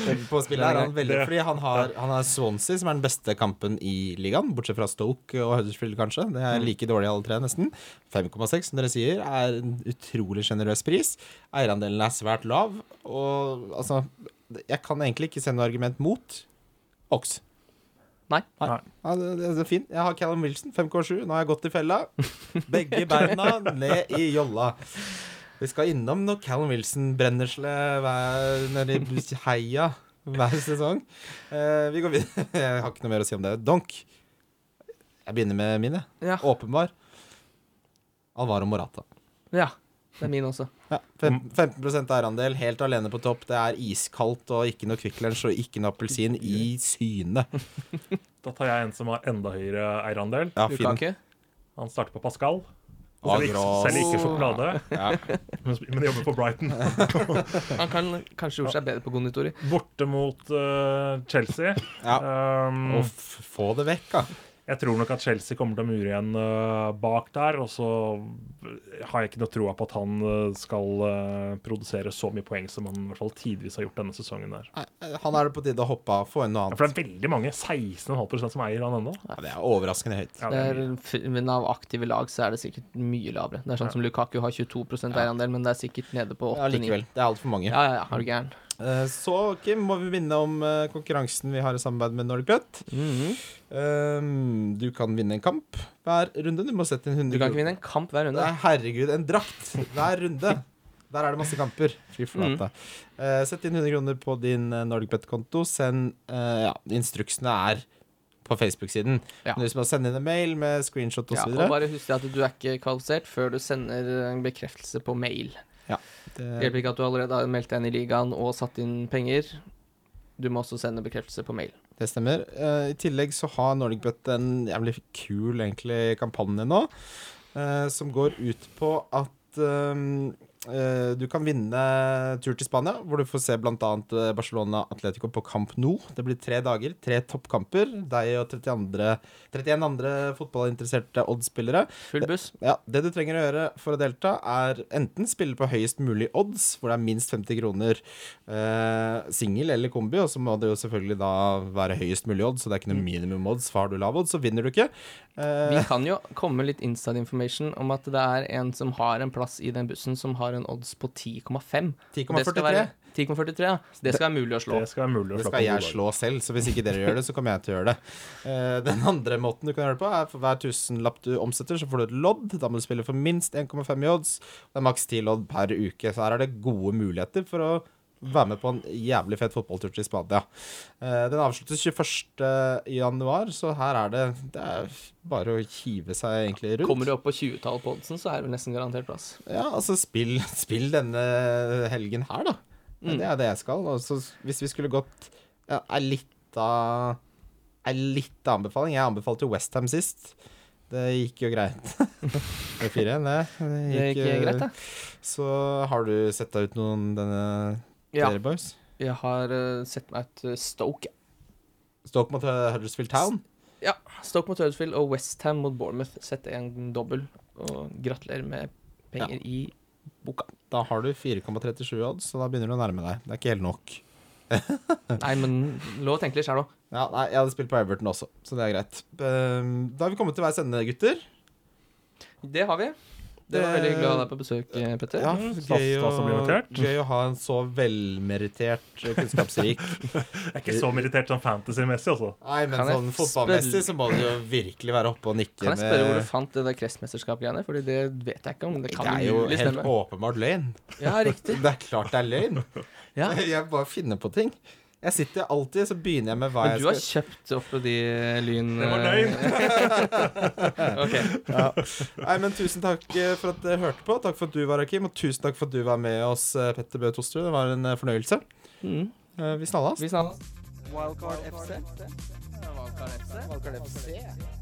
men på spillet er han veldig Fordi han har, han har Swansea, som er den beste kampen i ligaen, bortsett fra Stoke og Huddersfield, kanskje. Det Mm. er like dårlig alle tre, nesten. 5,6, som dere sier, er en utrolig sjenerøs pris. Eierandelen er svært lav, og altså Jeg kan egentlig ikke se noe argument mot Ox. Nei. Nei. Ja, det, det er fint. Jeg har Callum Wilson, 5,7. Nå har jeg gått i fella. Begge beina ned i jolla. Vi skal innom noe Callum Wilson-brennesle hver- nede i heia hver sesong. Uh, vi går videre. Jeg har ikke noe mer å si om det. Donk. Jeg begynner med min, jeg. Ja. Åpenbar. Alvaro Morata. ja. Det er min også. Ja, fem- 15 eierandel, helt alene på topp. Det er iskaldt og ikke noe Kvikk Lunsj og ikke noe appelsin i syne. Da tar jeg en som har enda høyere eierandel. Ja, fin. Lukaku. Han starter på Pascal. Selv ikke, ikke sjokolade, Ja. men men jobber på Brighton. Han kan kanskje gjort seg bedre på konditori. Borte mot uh, Chelsea. Ja. Um, Og få det vekk, da. Jeg tror nok at Chelsea kommer til å mure igjen eh, bak der. Og så har jeg ikke noe troa på at han eh, skal eh, produsere så mye poeng som han i hvert fall tidvis har gjort denne sesongen. der. Nei, Han er det på tide å hoppe av. Få inn noe Ja, for det er veldig mange, 16,5 som eier han ennå. Ja, det er overraskende høyt. Ja, er, men av aktive lag så er det sikkert mye lavere. Det er sånn som Lukaku har 22% eierandel, men det er sikkert nede på 8-9. likevel. Det er altfor mange. Ja, ja, ja, er du gæren. Eh, Så, Kim, må vi minne om eh, konkurransen vi har i samarbeid med Nordic Lut. Mm -hmm. du kan vinne en kamp hver runde. Du må sette inn 100 Du kan ikke vinne en kamp hver runde. Nei, herregud, en drakt hver runde. Der er det masse kamper. Fy flate. Eh, sett inn 100 kroner på din uh, NordicBet-konto. Send uh, Ja, instruksene er på Facebook-siden. Ja. Hvis må sende inn en mail med screenshot Ja, osv. og bare husk at du er ikke kvalifisert før du sender en bekreftelse på mail. Det det, hjelper ikke at du allerede har meldt deg inn i ligaen og satt inn penger. Du må også sende bekreftelse på mail. det stemmer. Eh, I tillegg så har NordicBet en jævlig kul egentlig kampanje nå, eh, som går ut på at um, eh, du kan vinne tur til Spania, hvor du får se bl.a. Barcelona Atletico på Camp Nou. Det blir tre dager, tre toppkamper. Deg og 30 andre, 31 andre fotballinteresserte Odd-spillere. Full buss. Ja, Det du trenger å gjøre for å delta, er enten spille på høyest mulig odds, hvor det er minst 50 kroner eh, singel eller kombi, og så må det jo selvfølgelig da være høyest mulig odds, så det er ikke noe minimum odds, for har du lav odds, så vinner du ikke. Eh, Vi kan jo komme litt inside information om at det er en som har en plass i den bussen som har en odds på 10,5. 10,43. være 10,43, ja. Så det skal være mulig å slå. Det skal være mulig å Det skal jeg slå selv, så hvis ikke dere gjør det, så kommer jeg til å gjøre det. Eh, den andre måten du kan gjøre det på, er for hver tusenlapp du omsetter, så får du et lodd. Da må du spille for minst 1,5 i odds. Det er maks 10 lodd per uke, så her er det gode muligheter for å være med på en jævlig fet fotballtur til Spania. Eh, den avsluttes 21. januar, så her er det Det er bare å hive seg egentlig rundt. Kommer du opp på 20-tall på oddsen, så er det nesten garantert plass. Ja, altså spill, spill denne helgen her, da. Mm. Det er det jeg skal. Og hvis vi skulle gått ja, Er litt av Er litt av anbefaling. Jeg anbefalte Westham sist. Det gikk jo greit. Det fire igjen, det. Gikk eh, greit, da. Så har du sett deg ut noen denne Ja. dere boys? Jeg har uh, sett meg et eh, Stoke. Stoke mot eh, Huddersfield Town. Ja, Stoke mot Huddersfield og Westham mot Bournemouth. Sett en dobbel. Og gratulerer med penger i boka. Da har du 4,37 odds, så da begynner du å nærme deg. Det er ikke helt nok. Nei, men lov å tenke litt sjøl òg. Ja, nei, Jeg hadde spilt på Everton også, så det er greit. Ehm, Da har vi kommet til veis ende, gutter. Det har vi. Det var veldig hyggelig å ha deg på besøk, Petter. Ja, Mm, gøy, å gøy å ha en så velmeritert, eh, kunnskapsrik Jeg er ikke så merittert sånn fantasy-messig, altså. Nei, men Kan sånn fotballmessig så må du jo virkelig være oppe og nikke Kan jeg spørre hvor du fant det der kretsmesterskap-greiene? Fordi det vet jeg ikke om. Det Det er jo helt stemme. åpenbart løgn. Ja, riktig. Det er klart det er løgn. Ja. Jeg bare finner på ting. Jeg sitter alltid, så begynner jeg med hva jeg skal Men du har skal kjøpt opp de lyn... Det var løgn. ok. Nei, men tusen takk eh, for at dere hørte på. Takk for at du var her, Kim, og tusen takk for at du var med oss, eh, Petter Bø Tosterud. Det var en eh, fornøyelse. Mm. Eh, Vi snallas. Wildcard FC. Wildcard FC. Wildcard FC.